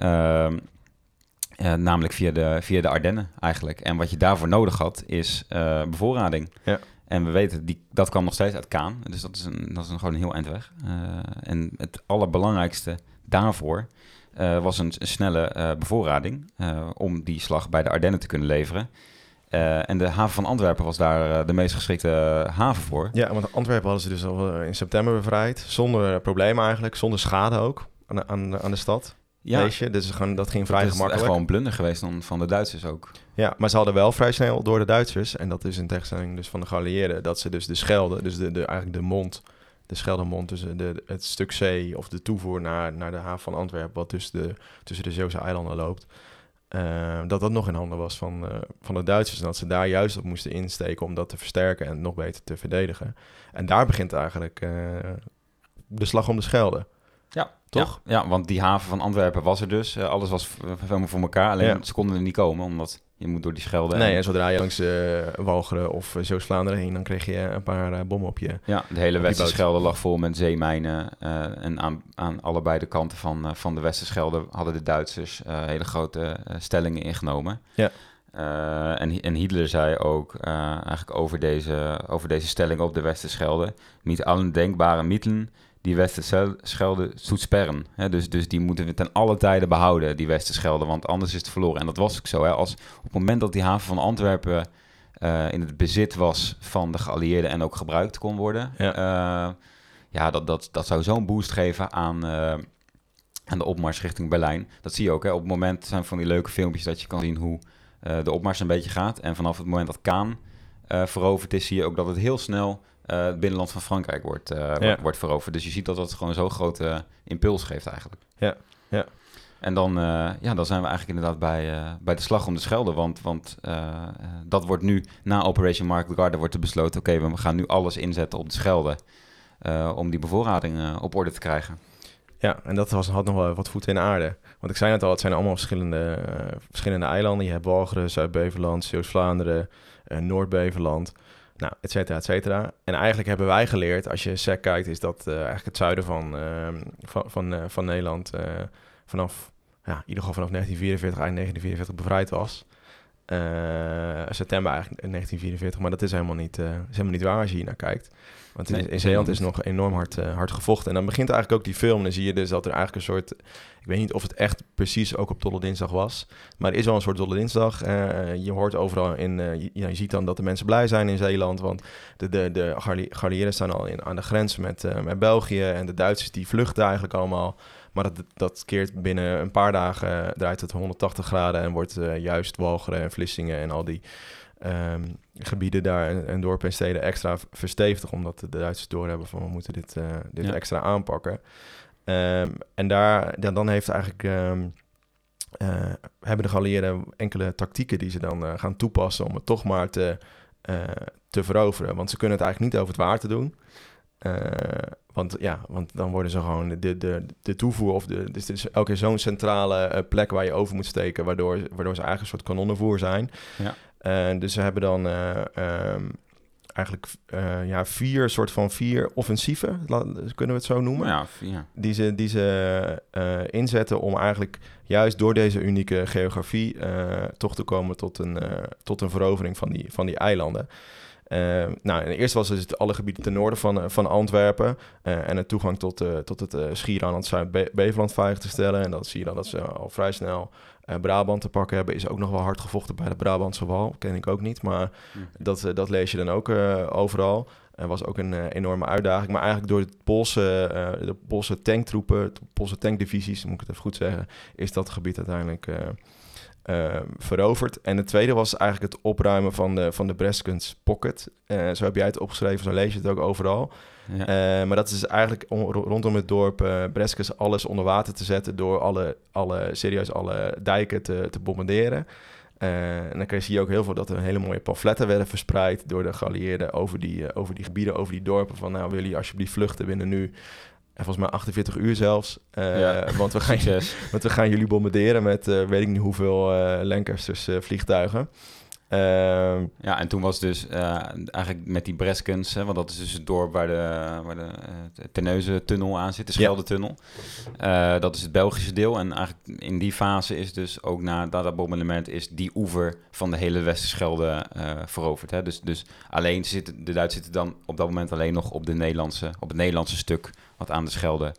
Uh, uh, namelijk via de, via de Ardennen eigenlijk. En wat je daarvoor nodig had, is uh, bevoorrading. Ja. En we weten, die, dat kwam nog steeds uit Kaan. Dus dat is, een, dat is een, gewoon een heel eind weg. Uh, en het allerbelangrijkste daarvoor was een, een snelle bevoorrading... om die slag bij de Ardennen te kunnen leveren. en de haven van Antwerpen was daar de meest geschikte haven voor. Ja, want Antwerpen hadden ze dus al in september bevrijd. Zonder problemen eigenlijk, zonder schade ook aan, aan, aan de stad. Ja. je? Dus gewoon, dat ging vrij dat gemakkelijk. Het is gewoon blunder geweest dan van de Duitsers ook. Ja, maar ze hadden wel vrij snel door de Duitsers, en dat is in tegenstelling dus van de geallieerden, dat ze dus de Schelde, dus de, de, eigenlijk de mond, de Scheldemond, dus de, het stuk zee of de toevoer naar, naar de haven van Antwerpen, wat dus de, tussen de Zeeuwse eilanden loopt, uh, dat dat nog in handen was van, uh, van de Duitsers. En dat ze daar juist op moesten insteken om dat te versterken en nog beter te verdedigen. En daar begint eigenlijk uh, de slag om de Schelde. Ja, toch? Ja, want die haven van Antwerpen was er dus. Alles was helemaal voor elkaar. Alleen ja. ze konden er niet komen, omdat je moet door die Schelde. Nee, en, zodra je langs uh, Walcheren of uh, Zeeuws-Vlaanderen heen, dan kreeg je een paar bommen op je. Ja, de hele Westerschelde lag vol met zeemijnen. en aan, aan allebei de kanten van, van de Westerschelde hadden de Duitsers hele grote stellingen ingenomen. Ja. en, en Hitler zei ook eigenlijk over deze, over deze stelling op de Westerschelde: Niet allen denkbare middelen die Westerschelde sperren. Dus, dus die moeten we ten alle tijden behouden, die Westerschelde, want anders is het verloren. En dat was ook zo. Hè? Als, op het moment dat die haven van Antwerpen uh, in het bezit was van de geallieerden en ook gebruikt kon worden, ja, uh, ja dat, dat, dat zou zo'n boost geven aan, uh, aan de opmars richting Berlijn. Dat zie je ook. Hè? Op het moment zijn van die leuke filmpjes dat je kan zien hoe de opmars een beetje gaat. En vanaf het moment dat Kaan veroverd is, zie je ook dat het heel snel eh, het binnenland van Frankrijk wordt, eh, wordt, wordt veroverd. Dus je ziet dat dat gewoon zo'n grote impuls geeft eigenlijk. Ja, ja. En dan, eh, ja, dan zijn we eigenlijk inderdaad bij, bij de slag om de Schelde. Want, want dat wordt nu, na Operation Market Garden, wordt er besloten... oké, we gaan nu alles inzetten op de Schelde... om die bevoorrading op orde te krijgen. Ja, en dat was, had nog wel wat voeten in de aarde. Want ik zei net al, het zijn allemaal verschillende, verschillende eilanden. Je hebt Walcheren, Zuid-Beverland, Zeeuws-Vlaanderen, Noord-Beverland, nou, et cetera, et cetera. En eigenlijk hebben wij geleerd, als je SEC kijkt, is dat eh, eigenlijk het zuiden van, ehm, van, van, eh, van Nederland eh, vanaf, ja, in ieder geval vanaf 1944, eind 1944 bevrijd was. Eh, september eigenlijk 1944, maar dat is helemaal niet, eh, is helemaal niet waar als je hier naar kijkt. Want in, Zeeland is nog enorm hard, eh, hard gevochten. En dan begint eigenlijk ook die film. En dan zie je dus dat er eigenlijk een soort... Ik weet niet of het echt precies ook op Dolle Dinsdag was. Maar er is wel een soort Dolle Dinsdag. Eh, je hoort overal in... eh, je, ja, je ziet dan dat de mensen blij zijn in Zeeland. Want de, de, de staan al in, aan de grens met, eh, met België. En de Duitsers die vluchten eigenlijk allemaal. Maar dat, dat keert binnen een paar dagen... eh, draait het 180 graden. En wordt eh, juist Walcheren en Vlissingen en al die... ehm, gebieden daar en, en dorpen en steden extra verstevigd, omdat de Duitsers doorhebben van we moeten dit, eh, dit Ja. extra aanpakken. Ehm, en daar, ja, dan heeft eigenlijk, ehm, eh, hebben de geallieerden enkele tactieken die ze dan gaan toepassen om het toch maar te, te veroveren. Want ze kunnen het eigenlijk niet over het water doen. Want ja, want dan worden ze gewoon de, de, de toevoer of de. Dus het is elke keer zo'n centrale eh, plek waar je over moet steken, waardoor, waardoor ze eigenlijk een soort kanonnenvoer zijn. Ja. Eh, dus ze hebben dan eh, ehm, eigenlijk ja, vier soort van vier offensieven, kunnen we het zo noemen ja, ja. die ze, die ze inzetten om eigenlijk juist door deze unieke geografie toch te komen tot een, tot een verovering van die, van die eilanden. Eh, nou, en eerst was het alle gebieden ten noorden van, eh, van Antwerpen eh, en het toegang tot, tot het eh Schiereiland Zuid-Beveland veilig te stellen. En dat zie je dan dat ze al vrij snel Brabant te pakken hebben. Is ook nog wel hard gevochten bij de Brabantse wal, ken ik ook niet, maar Hm. dat, dat lees je dan ook overal. Er was ook een enorme uitdaging. Maar eigenlijk door de Poolse, de Poolse tanktroepen, de Poolse tankdivisies, moet ik het even goed zeggen, is dat gebied uiteindelijk eh, eh, veroverd. En het tweede was eigenlijk het opruimen van de, van de Breskens Pocket. Eh, zo heb jij het opgeschreven, zo lees je het ook overal. Ja. Eh, maar dat is eigenlijk om- ro- rondom het dorp eh Breskens alles onder water te zetten door alle, alle serieus alle dijken te, te bombarderen. En dan kun je- je ook heel veel dat er hele mooie pamfletten werden verspreid door de geallieerden over die, over die gebieden, over die dorpen. Van nou, willen jullie alsjeblieft vluchten binnen nu, en volgens mij 48 uur zelfs. Eh, Ja. want, we gaan, want we gaan jullie bombarderen met eh, weet ik niet hoeveel eh Lancasters vliegtuigen. Ehm, Ja, en toen was dus eh, eigenlijk met die Breskens, hè, want dat is dus het dorp waar de, waar de uh, Terneuzen-tunnel aan zit, de Scheldetunnel. Eh, dat is het Belgische deel. En eigenlijk in die fase is dus ook na dat, bombardement is die oever van de hele Westerschelde eh veroverd. Hè. Dus, dus alleen zitten de Duitsers zitten dan op dat moment alleen nog op, de Nederlandse, op het Nederlandse stuk wat aan de Schelde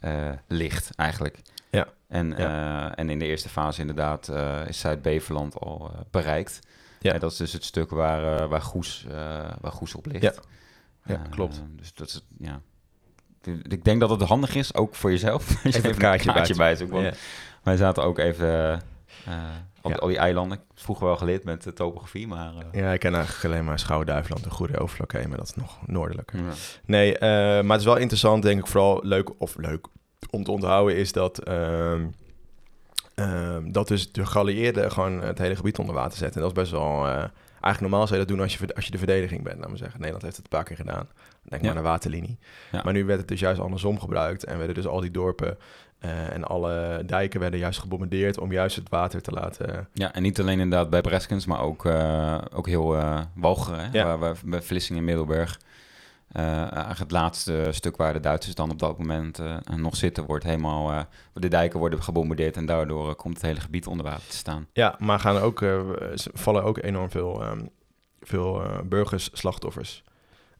eh, ligt eigenlijk. Ja. En, Ja. eh, en in de eerste fase inderdaad eh, is Zuid-Beveland al eh, bereikt. Ja. Dat is dus het stuk waar, eh, waar, Goes, eh, waar Goes op ligt. Ja. Ja, Eh, klopt. Dus dat is, ja. Ik- denk dat het handig is, ook voor jezelf. Even een een kaartje kaartje bij. Want ja. Wij zaten ook even op Ja. al die eilanden. Ik vroeger wel geleerd met de topografie, maar... ja, ik ken eigenlijk alleen maar Schouwen-Duiveland en Goede Overflokkee, maar dat is nog noordelijker. ja. Nee, maar het is wel interessant, denk ik, vooral leuk of leuk om te onthouden, is dat, ehm, ehm, dat dus de geallieerden gewoon het hele gebied onder water zetten. En dat is best wel, eh, eigenlijk normaal zou je dat doen als je, als je de verdediging bent, laten we zeggen. Nederland heeft het een paar keer gedaan. Denk Ja. maar naar waterlinie. Ja. Maar nu werd het dus juist andersom gebruikt en werden dus al die dorpen eh, en alle dijken werden juist gebombardeerd om juist het water te laten... Ja, en niet alleen inderdaad bij Breskens, maar ook, eh, ook heel eh Walcheren? Ja. Waar, waar, bij Vlissingen en Middelburg. Eh, eigenlijk het laatste stuk waar de Duitsers dan op dat moment eh, nog zitten, wordt helemaal... eh, de dijken worden gebombardeerd en daardoor eh, komt het hele gebied onder water te staan. Ja, maar gaan ook, eh, vallen ook enorm veel, ehm, veel eh, burgersslachtoffers.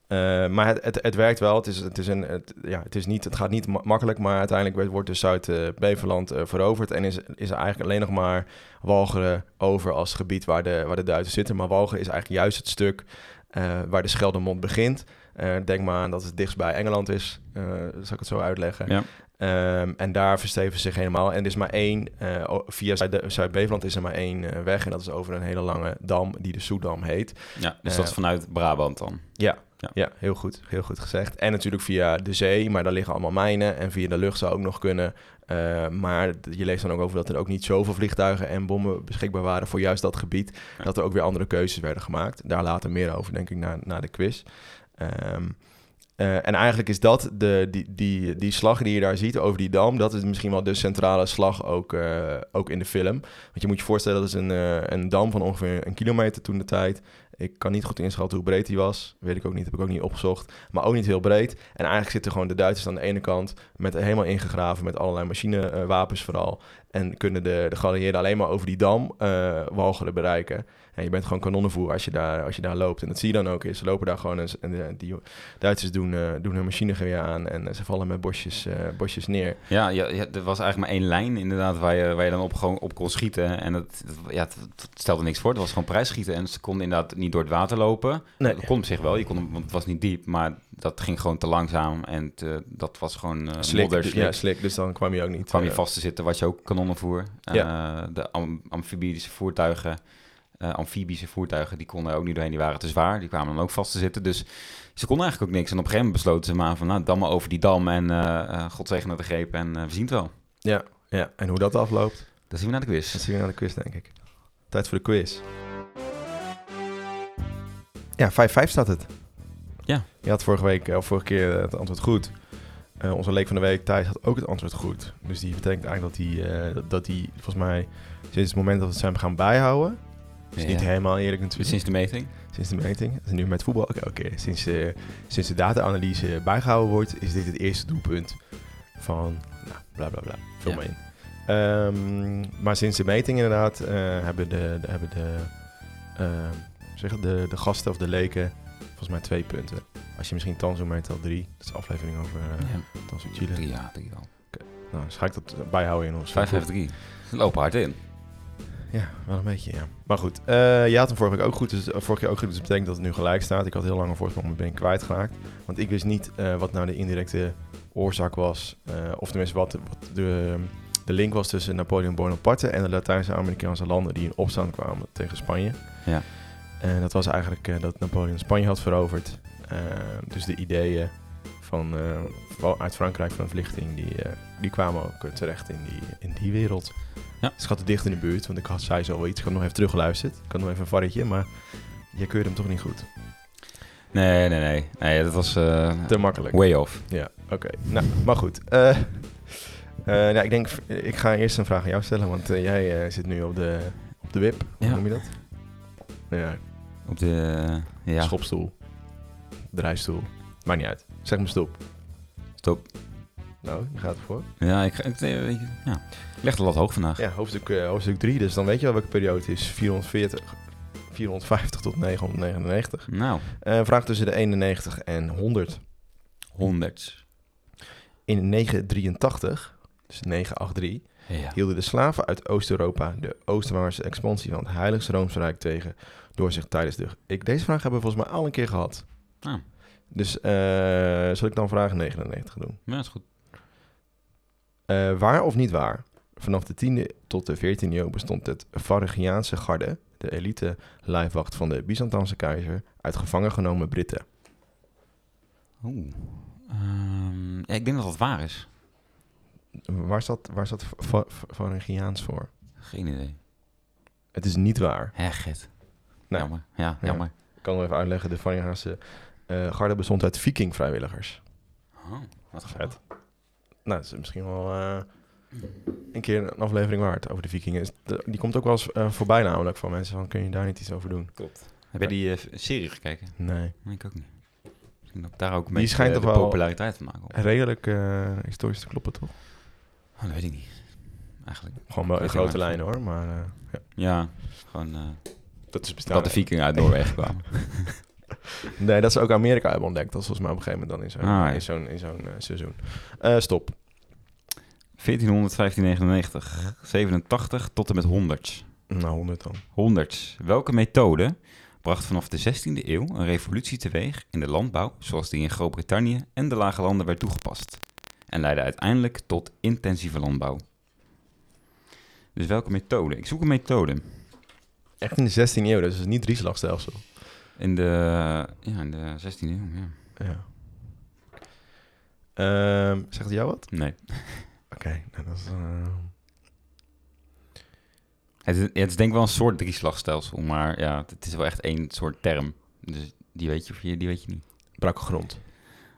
Eh, maar het, het, werkt wel. Het, is, het, is een, ja, het, is niet, het gaat niet ma- makkelijk, maar uiteindelijk wordt- dus Zuid-Beverland eh, veroverd. En is, is er eigenlijk alleen nog maar Walcheren over als gebied waar de, waar de Duitsers zitten. Maar Walcheren is eigenlijk juist het stuk eh, waar de Scheldemond begint. Eh, denk maar aan dat het dichtst bij Engeland is. Eh zal ik het zo uitleggen. Ja. Ehm, en daar versteven ze zich helemaal. En er is maar één, o- via Zuid- Zuid-Beveland is er maar één weg. En dat is over een hele lange dam, die de Soedam heet. Ja, dus dat is vanuit Brabant dan. Ja, Ja. heel goed. Heel goed gezegd. En natuurlijk via de zee, maar daar liggen allemaal mijnen. En via de lucht zou ook nog kunnen. Maar je leest dan ook over dat er ook niet zoveel vliegtuigen en bommen beschikbaar waren voor juist dat gebied. Ja. Dat er ook weer andere keuzes werden gemaakt. Daar later meer over, denk ik, na, na de quiz. Ehm, eh, en eigenlijk is dat de, die, die, die slag die je daar ziet over die dam, dat is misschien wel de centrale slag ook, eh, ook in de film. Want je moet je voorstellen, dat is een, eh, een dam van ongeveer een kilometer toen de tijd. Ik kan niet goed inschatten hoe breed die was. Weet ik ook niet, heb ik ook niet opgezocht. Maar ook niet heel breed. En eigenlijk zitten gewoon de Duitsers aan de ene kant met helemaal ingegraven met allerlei machinewapens vooral. En kunnen de, de geallieerden alleen maar over die dam walgeren bereiken. En je bent gewoon kanonnenvoer als je daar, als je daar loopt. En dat zie je dan ook. Is. Ze lopen daar gewoon en, en de- die Duitsers doen, eh, doen hun machinegeweer aan. En eh, ze vallen met bosjes, eh, bosjes neer. Ja, ja, ja, er was eigenlijk maar één lijn inderdaad waar je, waar je dan op, gewoon op kon schieten. En dat, dat- ja, het, het stelde niks voor. Het was gewoon prijsschieten. En ze konden inderdaad niet door het water lopen. Nee. Dat kon op zich wel, je kon, want het was niet diep. Maar dat ging gewoon te langzaam. En te- dat was gewoon eh Slik, modder, dus- slik. ja, slik. Dus dan kwam je ook niet. kwam je eh, vast te zitten, was je ook kanonnenvoer. Eh, de am- amfibische voertuigen, eh, amfibische voertuigen, die konden ook niet doorheen. Die waren te zwaar, die kwamen dan ook vast te zitten. Dus ze konden eigenlijk ook niks. En op een gegeven moment besloten ze maar van, nou, dan maar over die dam. En eh, God zegene de greep en we zien het wel. Ja, ja, en hoe dat afloopt, Dan zien we naar de quiz. dat zien we naar de quiz, denk ik. Tijd voor de quiz. Ja, 5-5 staat het. Ja. Je had vorige week, of vorige keer het antwoord goed. Onze leek van de week, Thijs, had ook het antwoord goed. Dus die betekent eigenlijk dat hij, dat- dat hij volgens mij sinds het moment dat we het zijn gaan bijhouden... is Ja. niet helemaal eerlijk natuurlijk. Sinds de meting. Sinds de meting. Nu met voetbal ook elke keer. Sinds, eh, sinds de data-analyse bijgehouden wordt, is dit het eerste doelpunt van nou, bla bla bla. Vul Ja. maar in. Ehm, maar sinds de meting inderdaad eh, hebben de, de, hebben de, ehm, zeg de, de gasten of de leken volgens mij twee punten. Als je misschien Tanzo meet al drie. Dat is de aflevering over uh, Ja. Tanzo Chile. Drie, ja, drie wel. Nou, dus ga ik dat bijhouden in ons. 5-5-3. Ze lopen hard in. Ja, wel een beetje, ja. Maar goed, eh je had hem vorige week ook goed. Dus, eh, vorige keer ook goed, dus dat betekent dat het nu gelijk staat. Ik had heel lang een voorsprong, maar ben ik kwijtgeraakt. Want ik wist niet eh, wat nou de indirecte oorzaak was. of tenminste wat, wat de, de link was tussen Napoleon Bonaparte en de Latijnse-Amerikaanse landen die in opstand kwamen tegen Spanje. Ja. En dat was eigenlijk dat Napoleon Spanje had veroverd. Dus de ideeën van, uit Frankrijk van vluchting, die, die kwamen ook terecht in die, in die wereld. Ja. Het dicht in de buurt, want ik had, zei zo iets. Ik had nog even teruggeluisterd. Ik had nog even een varretje, maar je keurde hem toch niet goed. Nee, nee, nee. Nee, dat was eh, Te makkelijk. way off. Ja, oké. Nou, maar goed. Eh, nou, ik denk, ik ga eerst een vraag aan jou stellen, want jij zit nu op de, op de wip. Hoe Ja. noem je dat? Ja, Op de... ja, schopstoel. Drijfstoel. Maakt niet uit. Zeg me stoep. stop. Nou, je gaat ervoor. Ja, ik, ik, eh, weet je, ja. ik leg de lat hoog vandaag. Ja, hoofdstuk, eh, hoofdstuk 3. Dus dan weet je wel welke periode het is. 440, 450 tot 999. Nou, Eh, vraag tussen de 91 en 100. 100. In 983, dus 983, Ja. hielden de slaven uit Oost-Europa de Oosterwaartse expansie van het Heiligste Roomse tegen door zich tijdens de... Ik, deze vraag hebben we volgens mij al een keer gehad. Ah. Dus eh, zal ik dan vraag 99 doen? Ja, is goed. Eh, waar of niet waar? Vanaf de 10e tot de 14e eeuw bestond het Varegiaanse garde, de elite lijfwacht van de Byzantijnse keizer, uit gevangen genomen Britten. Oeh. Ehm, ja, ik denk dat dat waar is. Waar staat, waar staat voor? Geen idee. Het is niet waar. Hegget. Nee. Jammer. Ja, Ja. jammer. Ik kan nog even uitleggen. De Varegiaanse eh, garde bestond uit viking-vrijwilligers. Oh, wat Vet. Nou, dat is misschien wel eh, een keer een aflevering waard over de vikingen. Die komt ook wel eens eh, voorbij namelijk van mensen van, kun je daar niet iets over doen? Klopt. Heb jij die eh, serie gekeken? Nee. Nee, ik ook niet. Misschien dat daar ook een Die beetje schijnt toch de wel- populariteit van maken. Oh, Redelijk eh, historisch te kloppen, toch? dat weet ik niet. Eigenlijk. Gewoon wel in grote lijnen hoor, maar eh, ja, Ja, gewoon eh, dat is bestaan. dat de vikingen uit Noorwegen kwamen. Nee, dat ze ook Amerika hebben ontdekt. Dat is volgens mij op een gegeven moment dan in zo'n Ah, ja. in zo'n in zo'n eh, seizoen. Eh, stop. 1400, 1599, 87 tot en met 100. Nou, 100 dan. 100. Welke methode bracht vanaf de 16e eeuw een revolutie teweeg in de landbouw, zoals die in Groot-Brittannië en de lage landen werd toegepast, en leidde uiteindelijk tot intensieve landbouw? Dus welke methode? Ik zoek een methode. Echt in de 16e eeuw, dus het is niet drieslagstelsel. In de, ja, in de 16e eeuw, ja. Ja. Ehm, zegt hij jou wat? Nee. Oké, nou, dat is... eh, Het is, het is denk ik wel een soort drieslagstelsel, maar ja, het is wel echt één soort term. Dus die weet je, of je, die weet je niet. brakke grond.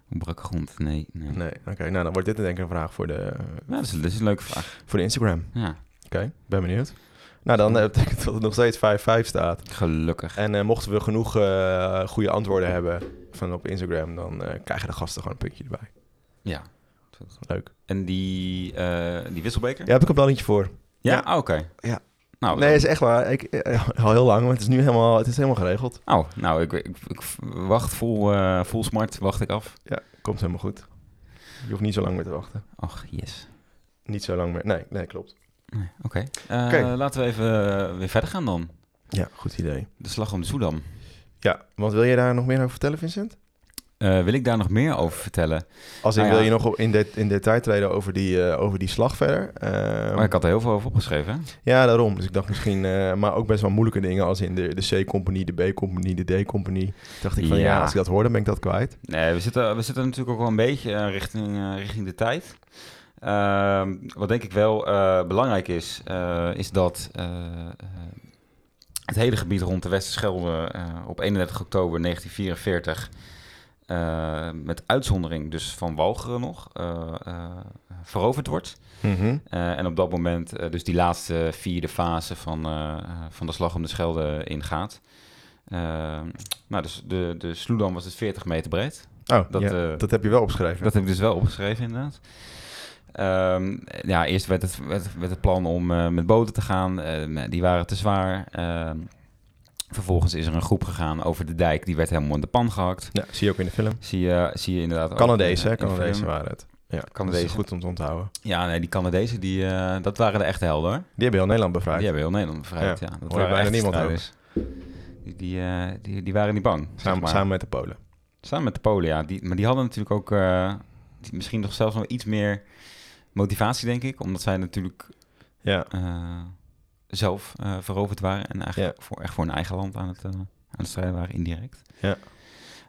Brakke grond? Nee, nee. Nee, oké. nou, dan wordt dit denk ik een vraag voor de, Ja, dat, is, dat is een leuke vraag. voor de Instagram. Ja, Oké, ben benieuwd. Nou, dan eh, betekent dat het nog steeds 5-5 staat. gelukkig. En eh, mochten we genoeg eh, goede antwoorden hebben van op Instagram, dan krijgen de gasten gewoon een puntje erbij. Ja. Leuk. En die, die wisselbeker? Ja, heb ik een plannetje voor. Ja? Ja. Ah, Oké. Ja. Nou, Nee, is echt waar. Ik, al heel lang, maar het is nu helemaal, het is helemaal geregeld. oh, nou ik, ik, ik wacht vol, vol smart, wacht ik af. Ja, komt helemaal goed. Je hoeft niet zo lang meer te wachten. Ach, yes. Niet zo lang meer. Nee, nee, klopt. Nee, Oké. Eh, Oké. Laten we even eh, weer verder gaan dan. Ja, goed idee. De slag om de Soedam. Ja, want wil je daar nog meer over vertellen, Vincent? Eh, wil ik daar nog meer over vertellen? Als ik Nou ja. wil je nog in, de, in detail treden over die, over die slag verder. Ehm, maar ik had er heel veel over opgeschreven. hè? Ja, daarom. Dus ik dacht misschien, maar ook best wel moeilijke dingen als in de, de C-compagnie, de B-compagnie, de D-compagnie. dacht ik van ja. Ja. als ik dat hoor, dan ben ik dat kwijt. Nee, we zitten, we zitten natuurlijk ook wel een beetje richting, richting de tijd. Ehm, wat denk ik wel eh, belangrijk is, eh, is dat eh, het hele gebied rond de Westerschelde op 31 oktober 1944, eh, met uitzondering dus van Walcheren nog, veroverd wordt. Mhm. En op dat moment dus die laatste vierde fase van, van de slag om de Schelde ingaat. Eh, nou, dus de, de Sloedam was dus 40 meter breed. Oh, Dat, ja, dat heb je wel opgeschreven. Dat heb ik dus wel opgeschreven, inderdaad. Ehm, ja, eerst werd het, werd, werd het plan om eh, met boten te gaan. Eh, die waren te zwaar. Ehm, vervolgens is er een groep gegaan over de dijk. Die werd helemaal in de pan gehakt. Ja, zie je ook in de film. Zie je, zie je inderdaad ook, Canadezen, in de Canadezen film. waren het. Ja, Canadezen. dat is goed om te onthouden. Ja, nee, die Canadezen, die, eh, dat waren de echte helden. Die hebben heel Nederland bevrijd. Die hebben heel Nederland bevrijd, Ja, ja. Dat waren bijna niemand strijders. Die, die, eh, die, die waren niet bang, zeg samen, maar. samen met de Polen. Samen met de Polen, ja. Die, maar die hadden natuurlijk ook misschien nog zelfs nog iets meer motivatie, denk ik. Omdat zij natuurlijk Ja, eh, zelf eh, veroverd waren. En eigenlijk voor, echt voor hun eigen land aan het, eh, aan het strijden waren, indirect. Ja.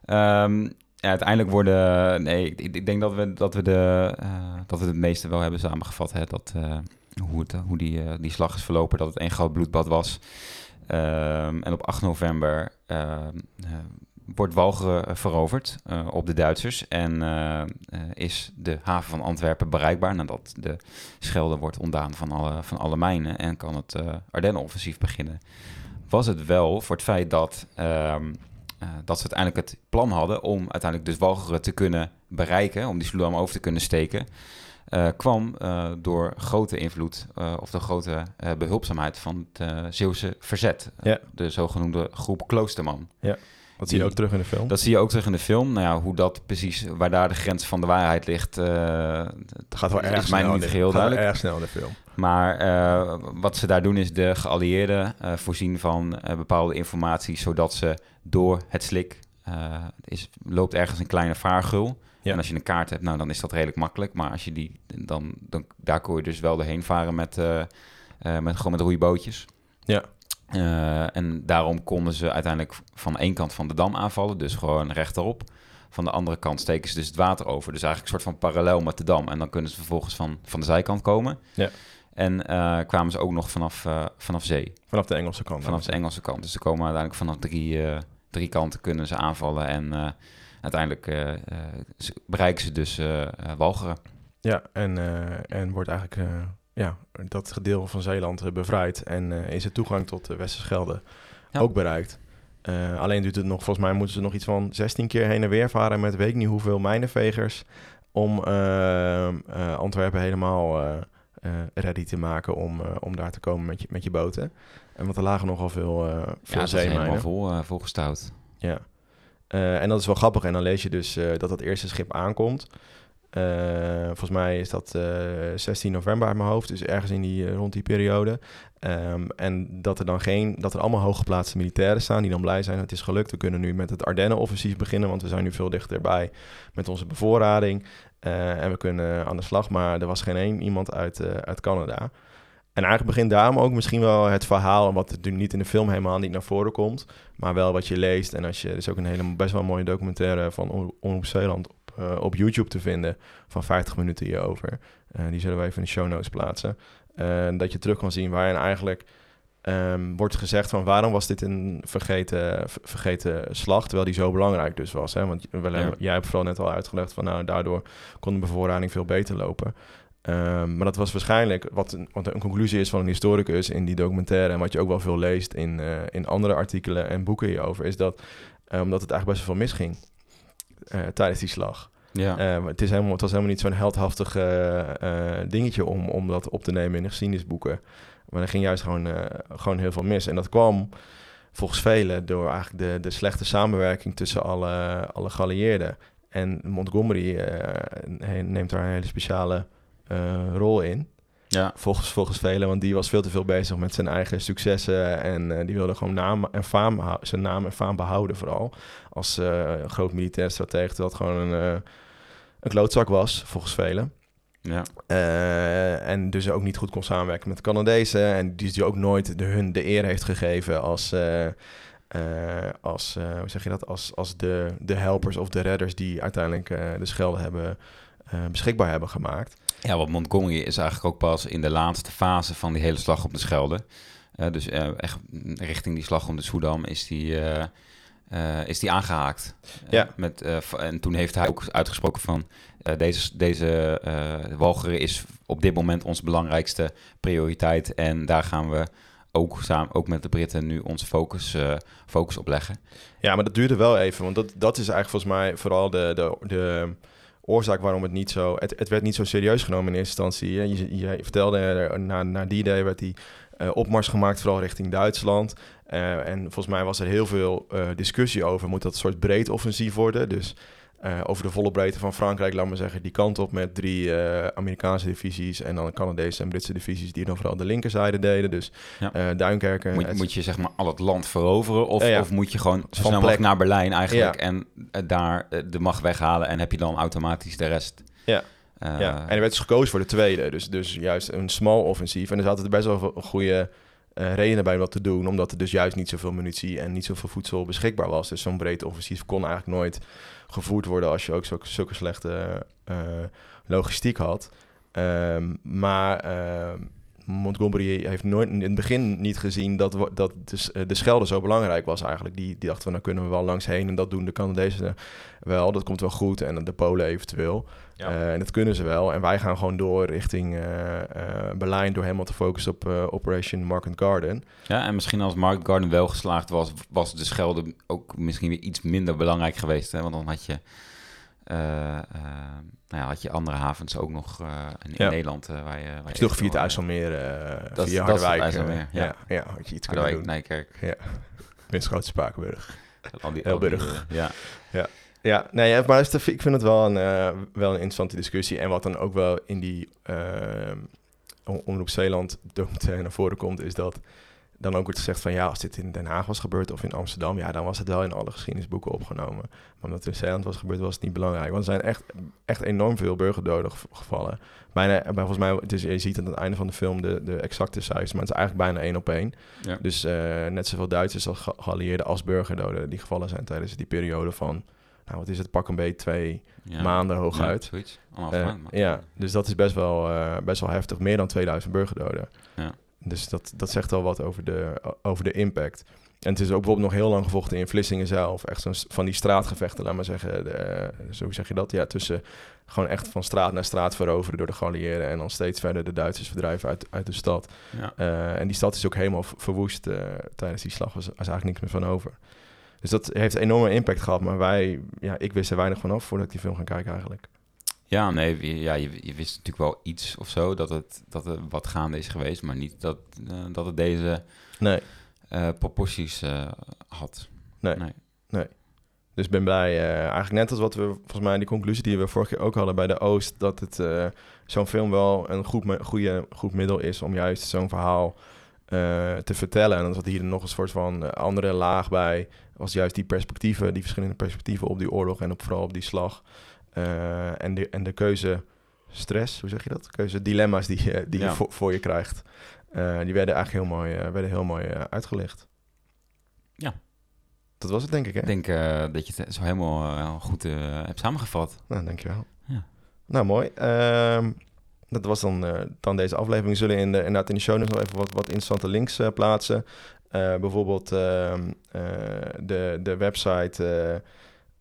Ehm, ja, uiteindelijk worden... Nee, ik, ik denk dat we, dat, we de, dat we het meeste wel hebben samengevat. Hè, dat, hoe het, hoe die, die slag is verlopen. Dat het één groot bloedbad was. Ehm, en op 8 november ehm, eh, wordt Walcheren veroverd eh, op de Duitsers. En eh, eh, is de haven van Antwerpen bereikbaar nadat de Schelde wordt ontdaan van alle, van alle mijnen. En kan het eh Ardennenoffensief beginnen. Was het wel voor het feit dat, ehm, eh, dat ze uiteindelijk het plan hadden om uiteindelijk dus Walcheren te kunnen bereiken. Om die Sloedam over te kunnen steken. eh, kwam eh, door grote invloed eh, of de grote eh, behulpzaamheid van het eh, Zeeuwse verzet. Ja. De zogenoemde groep Kloosterman. Dat zie je ook terug in de film. Dat zie je ook terug in de film. Nou ja, hoe dat precies, waar daar de grens van de waarheid ligt, eh, Het gaat wel is erg mij snel. niet in geheel gaat duidelijk. erg snel in de film. Maar eh, wat ze daar doen is de geallieerden eh, voorzien van bepaalde informatie, zodat ze door het slik, is, loopt ergens een kleine vaargul. Ja. En als je een kaart hebt, nou, dan is dat redelijk makkelijk. Maar als je die, dan, dan daar kon je dus wel doorheen varen met, met, gewoon met roeibootjes. Ja. Eh, en daarom konden ze uiteindelijk van één kant van de dam aanvallen, dus gewoon rechterop. Van de andere kant steken ze dus het water over. Dus eigenlijk een soort van parallel met de dam. En dan kunnen ze vervolgens van, van de zijkant komen. Ja. En eh, kwamen ze ook nog vanaf, eh, vanaf zee, Vanaf de Engelse kant. vanaf de Engelse kant. Dus ze komen uiteindelijk vanaf drie, drie kanten kunnen ze aanvallen. En uiteindelijk bereiken ze dus Walcheren. Ja, en, en wordt eigenlijk ja, dat gedeelte van Zeeland eh, bevrijd. En eh, is de toegang tot de Westerschelde Ja. ook bereikt. Eh, alleen duurt het nog, volgens mij moeten ze nog iets van 16 keer heen en weer varen met weet ik niet hoeveel mijnenvegers. Om Antwerpen helemaal ready te maken om, om daar te komen met je, met je boten. En want er lagen nogal veel, Ja, veel dat is helemaal zeemijnen. vol, volgestouwd. Ja. En dat is wel grappig. En dan lees je dus dat dat eerste schip aankomt. Eh, volgens mij is dat eh, 16 november uit mijn hoofd, dus ergens in die, eh, rond die periode. Ehm, en dat er dan geen, dat er allemaal hooggeplaatste militairen staan die dan blij zijn. Het is gelukt. We kunnen nu met het Ardennen-offensief beginnen, want we zijn nu veel dichterbij met onze bevoorrading. Eh, en we kunnen aan de slag. Maar er was geen één iemand uit, eh, uit Canada. En eigenlijk begint daarom ook misschien wel het verhaal, wat nu niet in de film helemaal niet naar voren komt, maar wel wat je leest. En als je, er is ook een hele best wel mooie documentaire van Omroep Zeeland op, eh, op YouTube te vinden van 50 minuten hierover. Eh, die zullen we even in de show notes plaatsen. Eh, dat je terug kan zien waarin eigenlijk ehm, wordt gezegd van waarom was dit een vergeten, ver- vergeten slag, terwijl die zo belangrijk dus was. Hè? Want Ja. jij hebt vooral net al uitgelegd van nou, daardoor kon de bevoorrading veel beter lopen. Ehm, maar dat was waarschijnlijk, wat een, wat een conclusie is van een historicus in die documentaire... en wat je ook wel veel leest in, in andere artikelen en boeken hierover... is dat omdat het eigenlijk best wel veel misging tijdens die slag. Ja. Eh, het, is helemaal, het was helemaal niet zo'n heldhaftig eh, eh, dingetje om, om dat op te nemen in de geschiedenisboeken. Maar er ging juist gewoon, eh, gewoon heel veel mis. En dat kwam volgens velen door eigenlijk de, de slechte samenwerking tussen alle, alle geallieerden. En Montgomery eh, neemt daar een hele speciale eh, rol in. Ja. Volgens, volgens velen, want die was veel te veel bezig met zijn eigen successen. En eh, die wilde gewoon naam en faam, zijn naam en faam behouden, vooral. Als eh, groot militair stratege, het gewoon een, eh, een klootzak was, volgens velen. Ja. En dus ook niet goed kon samenwerken met de Canadezen. En die, die ook nooit de, hun de eer heeft gegeven als, als hoe zeg je dat? Als, als de, de helpers of de redders die uiteindelijk de Schelde hebben, beschikbaar hebben gemaakt. Ja, want Montgomery is eigenlijk ook pas in de laatste fase van die hele slag op de Schelde. Eh, dus eh, echt richting die slag om de Soedam is die, eh, is die aangehaakt. Eh, Ja. met, en toen heeft hij ook uitgesproken van... deze deze Walcheren is op dit moment onze belangrijkste prioriteit. En daar gaan we ook, samen, ook met de Britten nu onze focus, focus op leggen. Ja, maar dat duurde wel even. Want dat, dat is eigenlijk volgens mij vooral de, de, de oorzaak waarom het niet zo... Het, het werd niet zo serieus genomen in eerste instantie. Je, je vertelde, er, na, na die day werd die eh, opmars gemaakt, vooral richting Duitsland. Eh, en volgens mij was er heel veel eh, discussie over. Moet dat een soort breed offensief worden? Dus eh, over de volle breedte van Frankrijk, laat maar zeggen, die kant op met drie eh, Amerikaanse divisies en dan Canadese en Britse divisies die dan vooral de linkerzijde deden. Dus Ja. eh Duinkerken. Moet, et- moet je zeg maar al het land veroveren? Of, Ja, of moet je gewoon Van snel plek. naar Berlijn eigenlijk... Ja. en daar de macht weghalen... en heb je dan automatisch de rest? Ja. Ja, en er werd dus gekozen voor de tweede. Dus, dus juist een small offensief. En er zaten er best wel veel goede eh, redenen bij om dat te doen. Omdat er dus juist niet zoveel munitie en niet zoveel voedsel beschikbaar was. Dus zo'n breed offensief kon eigenlijk nooit gevoerd worden... als je ook zulke, zulke slechte eh, logistiek had. Ehm, maar ehm, Montgomery heeft nooit in het begin niet gezien... dat, dat de, s- de Schelde zo belangrijk was eigenlijk. Die, die dachten van, nou kunnen we wel langs heen. En dat doen de Canadezen wel. Dat komt wel goed. En de Polen eventueel. Ja. Eh, en dat kunnen ze wel. En wij gaan gewoon door richting eh, Berlijn door helemaal te focussen op Operation Market Garden. Ja, en misschien als Mark Garden wel geslaagd was... was de Schelde ook misschien weer iets minder belangrijk geweest. Hè? Want dan had je... nou ja, had je andere havens ook nog in, Ja. Nederland waar je... Waar je toch via het IJsselmeer, Dat via dat Harderwijk. IJsselmeer, eh, ja. ja. Ja, had je iets kunnen Harderwijk, doen. Nijkerk. Minst grote Spakenburg. Al die, Heel al die, burg. eh, ja. Ja, nee, ja, maar ik vind het wel een, eh, wel een interessante discussie. En wat dan ook wel in die eh, Om- Omroep Zeeland documentaire naar voren komt, is dat dan ook wordt gezegd van ja, als dit in Den Haag was gebeurd of in Amsterdam, ja, dan was het wel in alle geschiedenisboeken opgenomen. Maar omdat het in Zeeland was gebeurd, was het niet belangrijk. Want er zijn echt, echt enorm veel burgerdoden gev- gevallen. Bijna, bij volgens mij, is, je ziet aan het einde van de film de, de exacte cijfers, maar het is eigenlijk bijna één op één. Ja. Dus eh, net zoveel Duitsers als ge- geallieerden als burgerdoden die gevallen zijn tijdens die periode van, nou wat is het, pak een beetje twee Ja. maanden Ja, hooguit. Anderhalf Eh, ja, dus dat is best wel, eh, best wel heftig. Meer dan 2000 burgerdoden. Ja. Dus dat, dat zegt al wat over de, over de impact. En het is ook bijvoorbeeld nog heel lang gevochten in Vlissingen zelf. Echt zo'n van die straatgevechten, laat maar zeggen. De, zo zeg je dat? Ja, tussen gewoon echt van straat naar straat veroveren door de geallieerden. En dan steeds verder de Duitsers verdrijven uit, uit de stad. ja. Eh, en die stad is ook helemaal verwoest eh, tijdens die slag. Was, was eigenlijk niks meer van over. Dus dat heeft enorme impact gehad. Maar wij, ja, ik wist er weinig van af voordat ik die film ging kijken eigenlijk. Ja, nee, je- ja, je, je wist natuurlijk wel iets of zo dat het, dat er wat gaande is geweest, maar niet dat, eh, dat het deze Nee. eh, proporties eh, had. Nee. Nee. Dus ik ben blij, eigenlijk net als wat we, volgens mij die conclusie die we vorige keer ook hadden bij de Oost, dat het zo'n film wel een goed, goede, goed middel is om juist zo'n verhaal te vertellen. En dan zat hier nog een soort van eh, andere laag bij, was juist die perspectieven, die verschillende perspectieven op die oorlog en op, vooral op die slag. Eh, en, de, en de keuze stress, hoe zeg je dat? Keuze dilemma's die, je- die Ja. je voor, voor je krijgt. Eh, die werden eigenlijk heel mooi, eh, werden heel mooi eh, uitgelicht. Ja. Dat was het, denk ik, hè? Ik denk eh, dat je het zo helemaal eh, goed eh, hebt samengevat. Nou, dankjewel. Ja. Nou, mooi. Ehm, dat was dan, eh, dan deze aflevering. We zullen in de, inderdaad in de show nog even wat, wat interessante links eh, plaatsen. Eh, bijvoorbeeld ehm, eh, de, de website...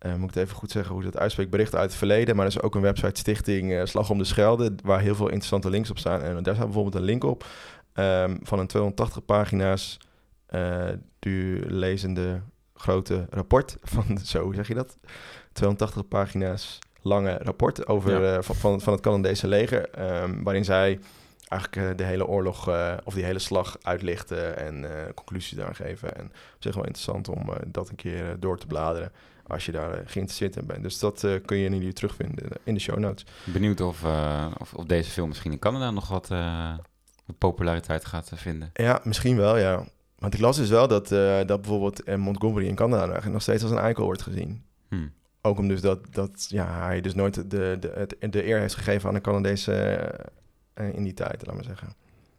moet ik het even goed zeggen hoe dat uitspreekt, berichten uit het verleden. Maar er is ook een website Stichting Slag om de Schelde, waar heel veel interessante links op staan. En daar staat bijvoorbeeld een link op ehm, van een 280 pagina's eh lezende grote rapport van, zo zeg je dat? 280 pagina's lange rapport over, Ja. eh, van, van, het Canadese leger, ehm, waarin zij eigenlijk eh, de hele oorlog eh, of die hele slag uitlichten en conclusies daar geven. En op zich wel interessant om dat een keer door te bladeren als je daar geïnteresseerd in bent. Dus dat kun je nu terugvinden in de show notes. Benieuwd of, of, of deze film misschien in Canada nog wat, populariteit gaat vinden. Ja, misschien wel, ja. Want ik las dus wel dat, dat bijvoorbeeld Montgomery in Canada nog steeds als een eikel wordt gezien. Hm. Ook om dus dat, dat ja, hij dus nooit de, de, de eer heeft gegeven aan de Canadese eh, in die tijd, laat maar zeggen.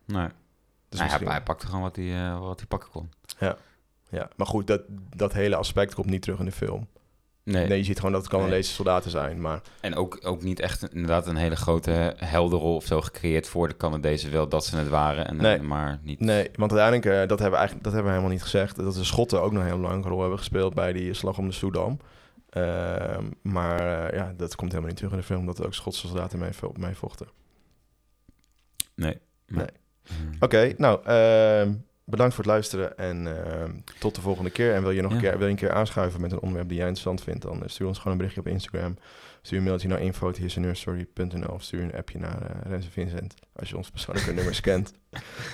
Nee. Dus Nou, hij, misschien- hij pakte gewoon wat hij, eh, wat hij pakken kon. ja. Maar goed, dat, dat hele aspect komt niet terug in de film. Nee. Nee, je ziet gewoon dat het Canadese soldaten zijn. Maar En ook, ook niet echt inderdaad een hele grote helderrol of zo gecreëerd voor de Canadezen. Wel dat ze het waren, en, Nee. maar niet... nee, want uiteindelijk, eh, dat hebben we eigenlijk dat hebben we helemaal niet gezegd. Dat de Schotten ook nog een hele belangrijke rol hebben gespeeld bij die slag om de Soudam. Ehm, maar eh, ja, dat komt helemaal niet terug in de film, dat er ook Schotse soldaten mee, mee vochten. Nee. Nee. Hm. Oké, nou, ehm, bedankt voor het luisteren en ehm, tot de volgende keer. En wil je nog een, keer, wil je een keer aanschuiven met een onderwerp die jij interessant vindt, dan eh, stuur ons gewoon een berichtje op Instagram. Stuur een mailtje naar info.hisseneurstory.nl of stuur een appje naar eh Renze Vincent, als je ons persoonlijke nummers kent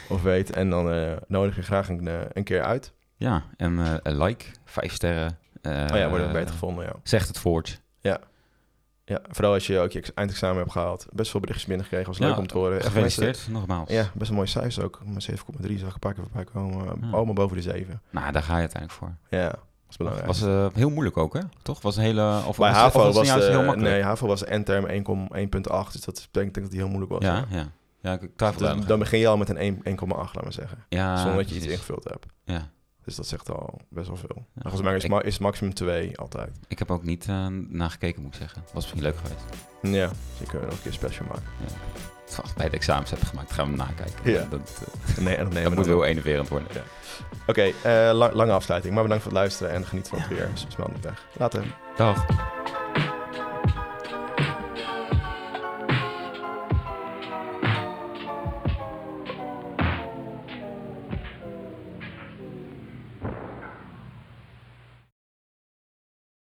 of weet. En dan eh, nodig je graag een, een keer uit. Ja, en een like, vijf sterren. Oh ja, wordt het beter gevonden, ja. Zegt het voort. ja. Vooral als je ook je eindexamen hebt gehaald. Best veel berichtjes binnengekregen, was leuk Ja, om te horen. Gefeliciteerd, nogmaals. Ja, best een mooie cijfers ook. Maar 7,3 zag ik keer voorbij komen. Ja. Allemaal boven de 7. Nou, daar ga je uiteindelijk voor. Ja, dat is belangrijk. Was eh, heel moeilijk ook, hè? Toch? Was een hele... Of Bij was, HAVO was, de, heel makkelijk? nee, HAVO was de endterm 1,1,8. Dus dat betekent dat die heel moeilijk was. Ja, ja. Ja, ik twijfel Dus nog dan begin je al met een 1 1,8, laat maar zeggen. Ja, zonder dat je iets ingevuld hebt. Ja. Dus dat zegt al best wel veel. Ja. Volgens mij is, Ik- ma- is maximum 2 altijd. Ik heb ook niet eh nagekeken, moet ik zeggen. Was misschien leuk geweest. Ja, dus ik kunnen nog een keer special maken. Als ik bij de examens heb gemaakt, gaan we hem nakijken. Ja. Dat, eh, Nee, dat we moet wel enerverend worden. Ja. Oké, eh, la- lange afsluiting. Maar bedankt voor het luisteren en geniet van het weer. Snel niet weg. Later. Dag.